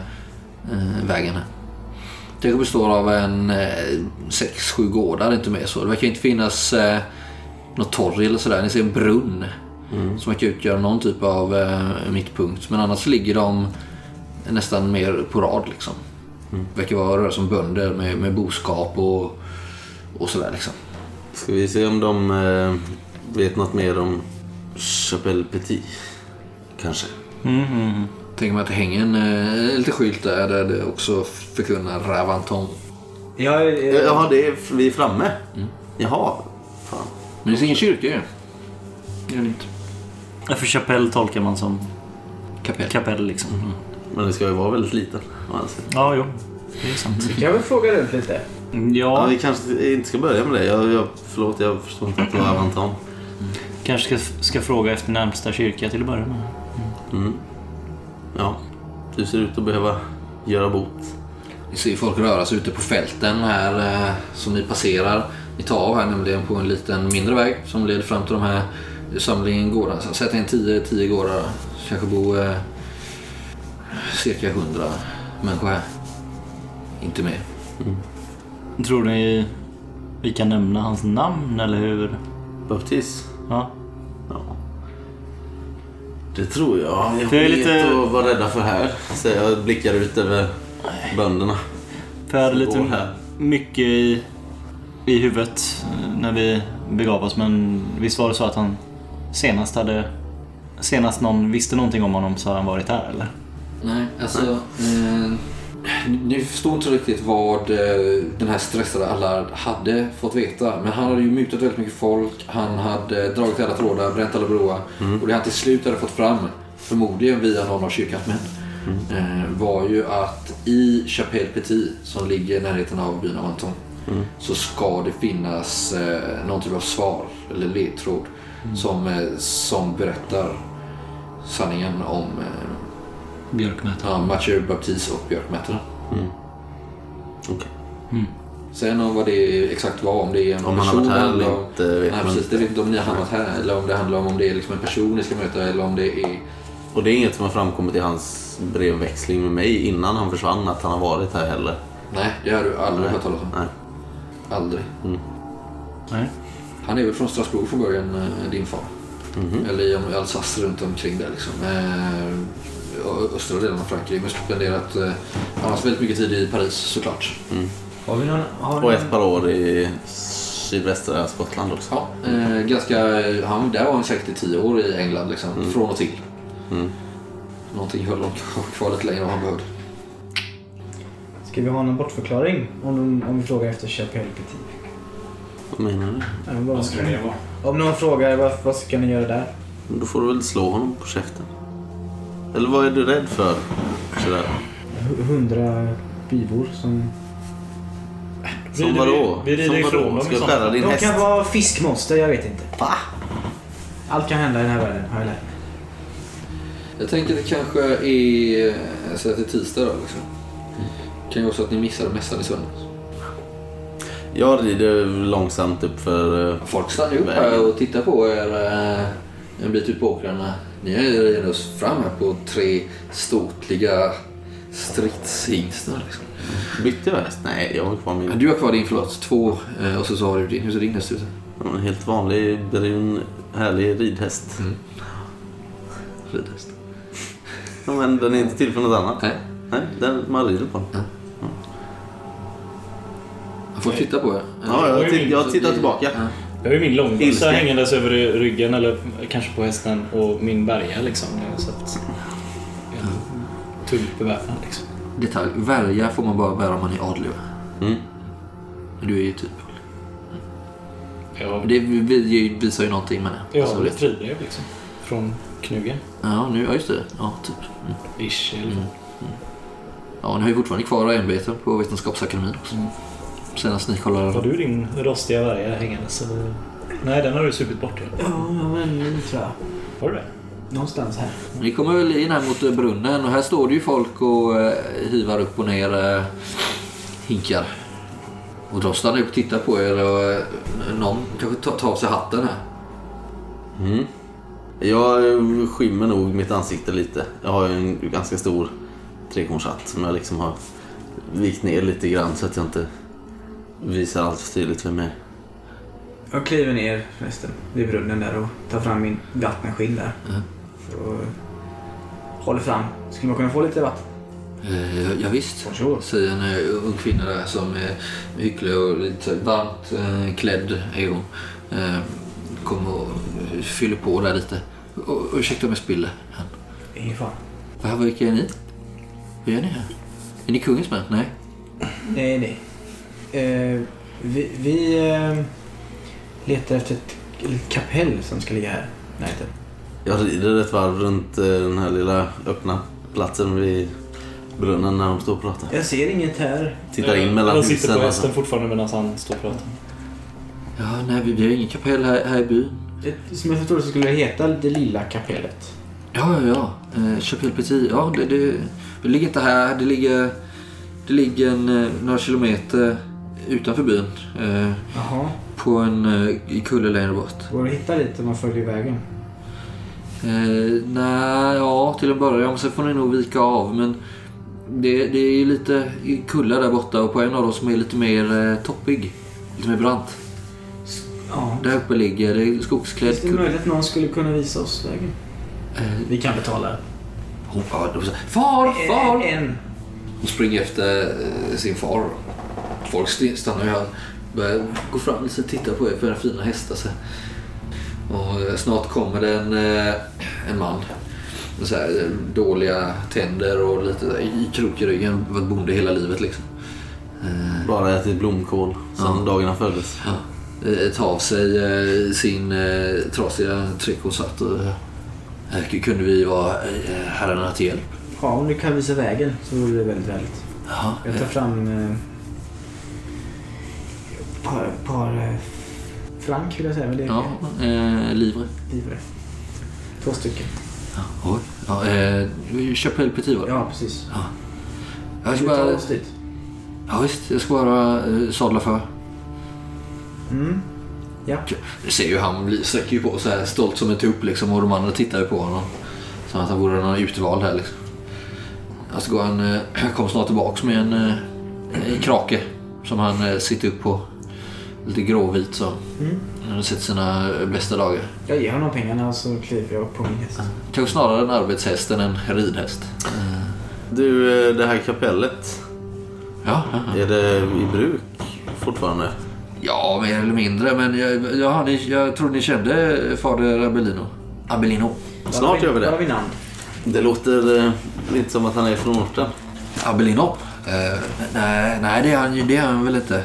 eh, vägen här. Det består av en eh, sex, sju gårdar, inte mer så. Det verkar inte finnas eh, något torg eller sådär. Ni ser en brunn som verkar utgöra någon typ av eh, mittpunkt. Men annars ligger de nästan mer på rad liksom. Verkar vara röra som bönder med, med boskap och, och sådär liksom. Ska vi se om de eh, vet något mer om Chapelle Petit? Kanske. Tänker mig att det hänger en eh, liten skylt där, där det också förkunnar Ravanton. Jag, eh, Jaha, det är, vi är framme? Jaha. Fan. Men det är ingen kyrka ju. Det är det inte. Ja, För chapell tolkar man som Kapell. kapell liksom. Men det ska ju vara väldigt liten. sidan. Ja, jo. Det är sant. jag vill fråga runt lite. Ja, Ja, vi kanske inte ska börja med det. Jag, jag, förlåt, jag förstår inte att det var Avanton. Kanske ska, ska fråga efter närmsta kyrka till att börja med. Mm. Ja, du ser ut att behöva göra bot. Ni ser folk röra sig ute på fälten här eh, som ni passerar. Ni tar av här nämligen på en liten mindre väg som leder fram till de här samlingen gårdar. Så Sätt in 10 10 gårdar. Kanske bor eh, cirka 100 människor här. Inte mer. Tror ni vi kan nämna hans namn eller hur? Baptist? Ja. Ja. Det tror jag. Jag jag är lite- att vara rädda för här. Så jag blickar ut över bönderna. För jag hade lite här. mycket i, i huvudet eh, när vi begav oss. Men visst var det så att han senast hade... Senast någon visste någonting om honom så har han varit här eller? Nej, alltså... Eh, ni förstår inte riktigt vad eh, den här stressade Allard hade fått veta. Men han hade ju mutat väldigt mycket folk. Han hade dragit alla trådar, bränt alla broar. Och det han till slut hade fått fram, förmodligen via någon av kyrkans män, eh, var ju att i Chapelle Petit, som ligger i närheten av byn Avanton, så ska det finnas eh, någon typ av svar eller ledtråd som, eh, som berättar sanningen om eh, Björkmätare. Ja, Mathieu Baptiste och björkmätaren. Okej. Sen om vad det exakt var, om det är en Om han har varit här eller om- inte vet Nej man precis, det vet inte om ni har hamnat här eller om det handlar om om det är liksom en person ni ska möta eller om det är... Och det är inget som har framkommit i hans brevväxling med mig innan han försvann att han har varit här heller. Nej, det har du aldrig Nej. hört talas om. Nej. Aldrig. Nej. Han är väl från Strasbourg från början, eh, din far. Mhm. Eller i om- Alsace runt omkring där liksom. Östra delen av Frankrike. Men spenderat eh, han har haft väldigt mycket tid i Paris såklart. Har vi någon... Har Och ett par år i sydvästra Skottland också. Ja, eh, ganska, han, där var han säkert i tio år i England liksom. Från och till. Mm. Någonting höll honom (laughs) kvar lite längre än han behövde. Ska vi ha någon bortförklaring om, de, om vi frågar efter Chapelle Petit? Vad menar du? Vad skulle det vara? Om någon frågar vad, vad ska ni göra där? Då får du väl slå honom på käften. Eller vad är du rädd för? Sådär. Hu- Hundra bybor som... Som vadå? vi- vi rider Som ifrån vadå? dem Ska jag skära din De häst? kan vara fiskmonster, jag vet inte. Va? Allt kan hända i den här världen, har jag lärt mig. Jag tänker det kanske är, jag säger att det är tisdag då liksom. Kan ju vara så att ni missade mässan i söndags. Jag rider långsamt upp för... eh, Folk stannar ju upp här och tittar på er eh, en bit ut på åkrarna. Ni redan oss fram här på tre ståtliga stridshingstar liksom. Bytte jag häst? Nej, jag har kvar min. Du har kvar din, förlåt. Två. eh, Och så, så har du din. Hur ser din häst ut? En helt vanlig brun härlig ridhäst. Ridhäst. Ja, men den är inte till för något annat. Nej. Nej, den, man rider på den. Folk tittar på er. Ja, jag, jag tittar tillbaka. Ja. Jag har ju min långbössa hängandes över ryggen eller kanske på hästen och min bärga liksom. Så att tungt beväpnad liksom. Detalj. Värja får man bara bära om man är adlig. Mm. Du är ju typ... Jag, Det vi- visar ju någonting med det. jag Alltså, det- fribrev liksom. Från Knugen. Ja, nu, ja, just det. Ja, typ. Mm. Ish i alla fall. Ja, ni har ju fortfarande kvar ämbeten på Vetenskapsakademin också. Mm. Senast ni kollade. Har du din rostiga värja hängandes? Eller? Nej, den har du supit bort. Ja. Ja, men nu tror jag. Har du det? Någonstans här. Ni kommer väl in här mot eh, brunnen och här står det ju folk och eh, hivar upp och ner eh, hinkar. Och de stannar upp och tittar på er och eh, någon kanske tar, tar av sig hatten här. Mm. Jag skymmer nog mitt ansikte lite. Jag har ju en ganska stor trekornshatt som jag liksom har vikt ner lite grann så att jag inte visar allt för tydligt vem jag är. Jag kliver ner förresten vid brunnen där och tar fram min vattenskinn där. Mm. Och håller fram. Skulle man kunna få lite vatten? Eh, ja, visst. Varsågod. säger en eh, ung kvinna där som är hycklig och lite varmt eh, klädd är hon. Eh, kommer och fyller på där lite. Och, och, ursäkta om jag spiller. Ingen fara. Vad, vilka är ni? Vad gör ni här? Är ni kungens män? Nej. Nej, nej. Eh, vi vi eh, letar efter ett kapell som ska ligga här i närheten. Jag rider ett varv runt eh, den här lilla öppna platsen vid brunnen när de står och pratar. Jag ser inget här. Tittar in mellan Han sitter på och så. hästen fortfarande medan han står och pratar. Ja, nej, vi, vi har ingen kapell här, här i byn. Det- Som jag förstår det så skulle det heta det lilla kapellet. Ja, ja, ja. Eh, Chapelle Petit. Ja, det, det, det ligger inte här. Det ligger, det ligger en, eh, några kilometer utanför byn. Eh, på en eh, kulle längre bort. Går det att hitta dit om man följer vägen? Eh, nej, ja till en början. Sen får ni nog vika av. Men det, det är lite kullar där borta och på en av dem som är lite mer eh, toppig. Lite mer brant. Ja. Där uppe ligger det är skogsklädd Finns det kulle. möjligt att någon skulle kunna visa oss vägen? Vi kan betala. Hon, ja, de säger, far, far! En. Hon springer efter eh, sin far. Folk st- stannar ju här. Börjar gå fram och titta på er, på era fina hästar. Så. Och eh, snart kommer det en, eh, en man. Med så här, eh, dåliga tänder och lite så här i krok i ryggen. Varit bonde hela livet liksom. Bara ätit blomkål sen Ja. dagen han föddes. ja. Ta av sig sin trasiga trikåsatt. Och, eh, kunde vi vara herrarna till hjälp? Ja, om du kan visa vägen så vore det väldigt väldigt. Ja, Jag tar fram par, par eh, frank vill jag säga. Men det är ja eh, livre. livre. Två stycken. Ja, oj. Ja, eh, Chapelle Petit var det? Ja, precis. Jag ska bara, oss dit. ja, visst, jag ska bara eh, sadla för. Mm. Ja. Du ser ju han blir- sträcker ju på så här stolt som en tupp liksom och de andra tittar ju på honom. Som att han vore någon utvald här liksom. Jag ska gå han, eh, kommer snart tillbaks med en, eh, en krake som han eh, sitter upp på. Lite gråvit så. Han har sett sina bästa dagar. Jag ger honom pengarna och så kliver jag på min häst. Kanske snarare en arbetshäst än en ridhäst. Du, eh, det här kapellet. Ja, ja, ja. Är det i bruk fortfarande? Ja, mer eller mindre. Men jag, jag, ni, jag tror ni kände fader Abellino. Abellino. Snart gör vi det. vid namn. Det låter eh, inte som att han är från orten. Abellino? Eh, nej, nej det, är han, ju- det är han väl inte.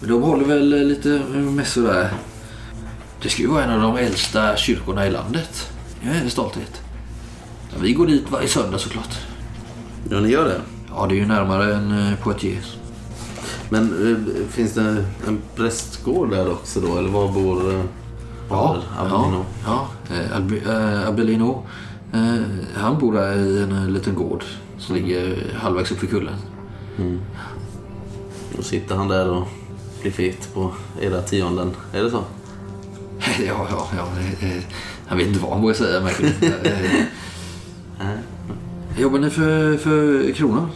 Men de håller väl eh, lite mässor där. Det ska ju vara en av de äldsta kyrkorna i landet. Jag är en stolthet. Ja, vi går dit varje söndag såklart. Ja, ni gör det. Ja, det är ju närmare än eh, Poitiers. Men eh, finns det en prästgård där också då? Eller var bor eh, Ja, Abelino? ja, ja. Eh, eh, han bor där i en liten gård som ligger halvvägs upp för kullen. Då sitter han där och blir fet på era tionden. Är det så? (laughs) Ja, ja, ja. Han vet inte vad han vågar säga Nej. (laughs) Jobbar ni för, för kronan?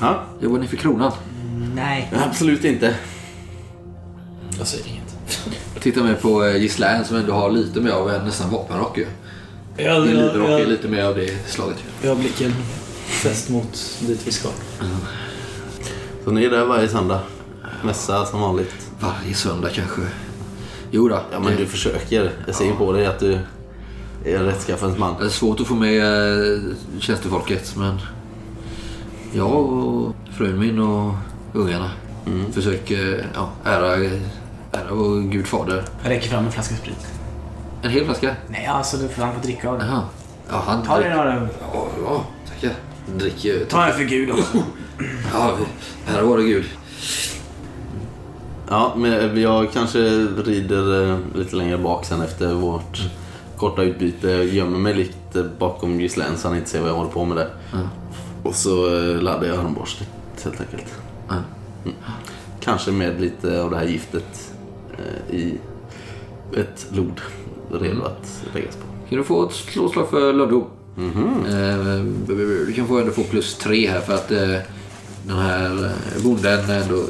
Ja, Jobbar ni för kronan? Nej. absolut inte. Jag säger inget. Jag tittar med på eh, Gislaine som ändå har lite mer av en nästan vapenrock ju. Jag, jag, livrock är jag, lite mer av det slaget ju. jag har blicken fäst mot dit vi ska. Så ni är där varje söndag? Mässa som vanligt? Varje söndag kanske. Jo då, Ja, men det, du försöker. Jag ser ju på dig att du är en rättskaffens man. det är svårt att få med eh, tjänstefolket men jag och frun min och ungarna försöker ja, ära, ära vår gud fader. Jag räcker fram en flaska sprit. En hel flaska? Nej, alltså du får han får dricka av den. Jaha. Ja, han Ta dig några. Ja, ja, tackar. Dricker. Ta en för Gud också. Ja, här var det gud. Ja, men jag kanske rider eh, lite längre bak sen efter vårt korta utbyte. Jag gömmer mig lite bakom Gislaine så han inte ser vad jag håller på med där. Och så eh, laddar jag armborstet helt enkelt. Mm. Kanske med lite av det här giftet eh, i ett lod redo att läggas på. Kan du få ett slåslag för Luddo? Eh, du kan få ändå få plus tre här för att den här eh, bonden ändå...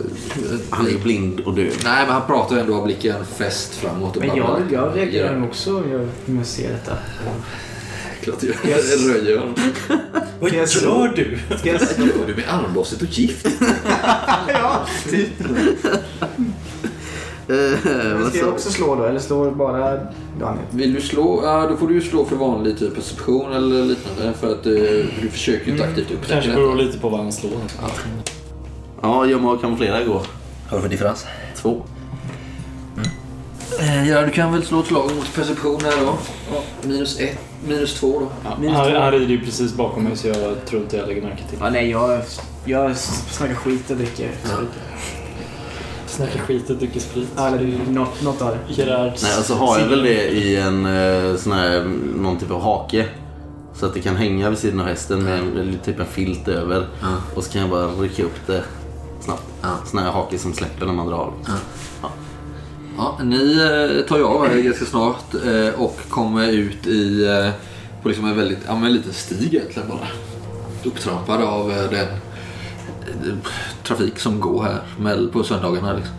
Han är blind och döv. Nej, men han pratar ändå har blicken fäst framåt och Men jag, jag reagerar också jag, när jag ser detta. Klart jag jag (laughs) röjer honom. Vad gör du? Ska jag slå? Gör du med armborset och gift? (laughs) ja, typ. (laughs) Eh, ska jag också slå då? Eller slår bara Daniel? Vill du slå? Ja, då får du slå för vanlig typ perception eller liknande. För att eh, du försöker ju inte aktivt upptäcka Kanske beror lite på vad han slår. Ja, gömma och kamouflera går. Vad har du för differens? Två. Eh, Ja, du kan väl slå ett slag mot perception här då. Ja, minus ett, minus två då. Ja, Minus han, två. han rider ju precis bakom mig så jag tror inte jag lägger märke till. Ja, nej, jag, jag snackar skit och dricker sprit. Snackar skit och dricker sprit. Ja, eller något, något av det. Gerards Nej, alltså har jag väl det i en eh, sån här, någon typ av hake. Så att det kan hänga vid sidan av hästen med en, typ en filt över. Ja. Och så kan jag bara rycka upp det snabbt. Ja. Sån här hake som släpper när man drar. Ja, ni eh, tar ju av här ganska snart eh, och kommer ut i på liksom en väldigt, ja, en liten stig egentligen bara. Upptrampad av den trafik som går här på söndagarna. Liksom.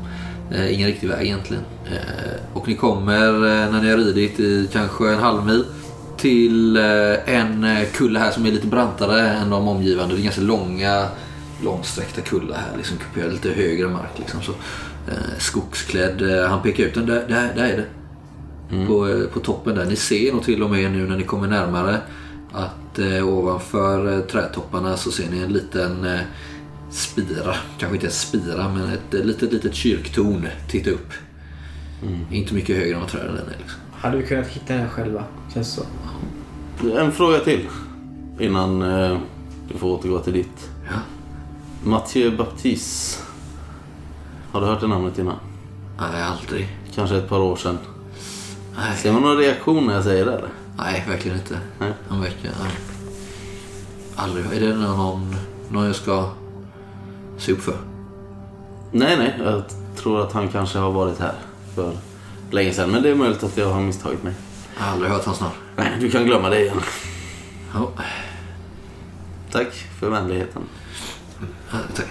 Eh, ingen riktig väg egentligen. Eh, och ni kommer eh, när ni har ridit i kanske en halv mil till en kulle här som är lite brantare än de omgivande. Det är ganska långa, långsträckta kullar här. Liksom kuperade lite högre mark. Liksom, så, eh, skogsklädd. Han pekar ut den. Där, där, där är det. På, eh, på toppen där. Ni ser nog till och med nu när ni kommer närmare att eh, ovanför eh, trädtopparna så ser ni en liten eh, spira. Kanske inte spira men ett litet, litet kyrktorn. Titta upp. Inte mycket högre än vad träden är. Liksom. Hade vi kunnat hitta den själva? Känns så. En fråga till. Innan eh, du får återgå till ditt. Ja. Mathieu Baptiste. Har du hört det namnet innan? Nej, aldrig. Kanske ett par år sedan. Nej, Ser man någon reaktion när jag säger det? Eller? nej verkligen inte. Nej. Han verkar... Nej. Aldrig. Är det någon, någon jag ska se upp för? Nej, nej. Jag tror att han kanske har varit här för länge sedan. Men det är möjligt att jag har misstagit mig. Jag har aldrig hört hans namn. Nej, du kan glömma det igen. Ja, Tack för vänligheten. tack.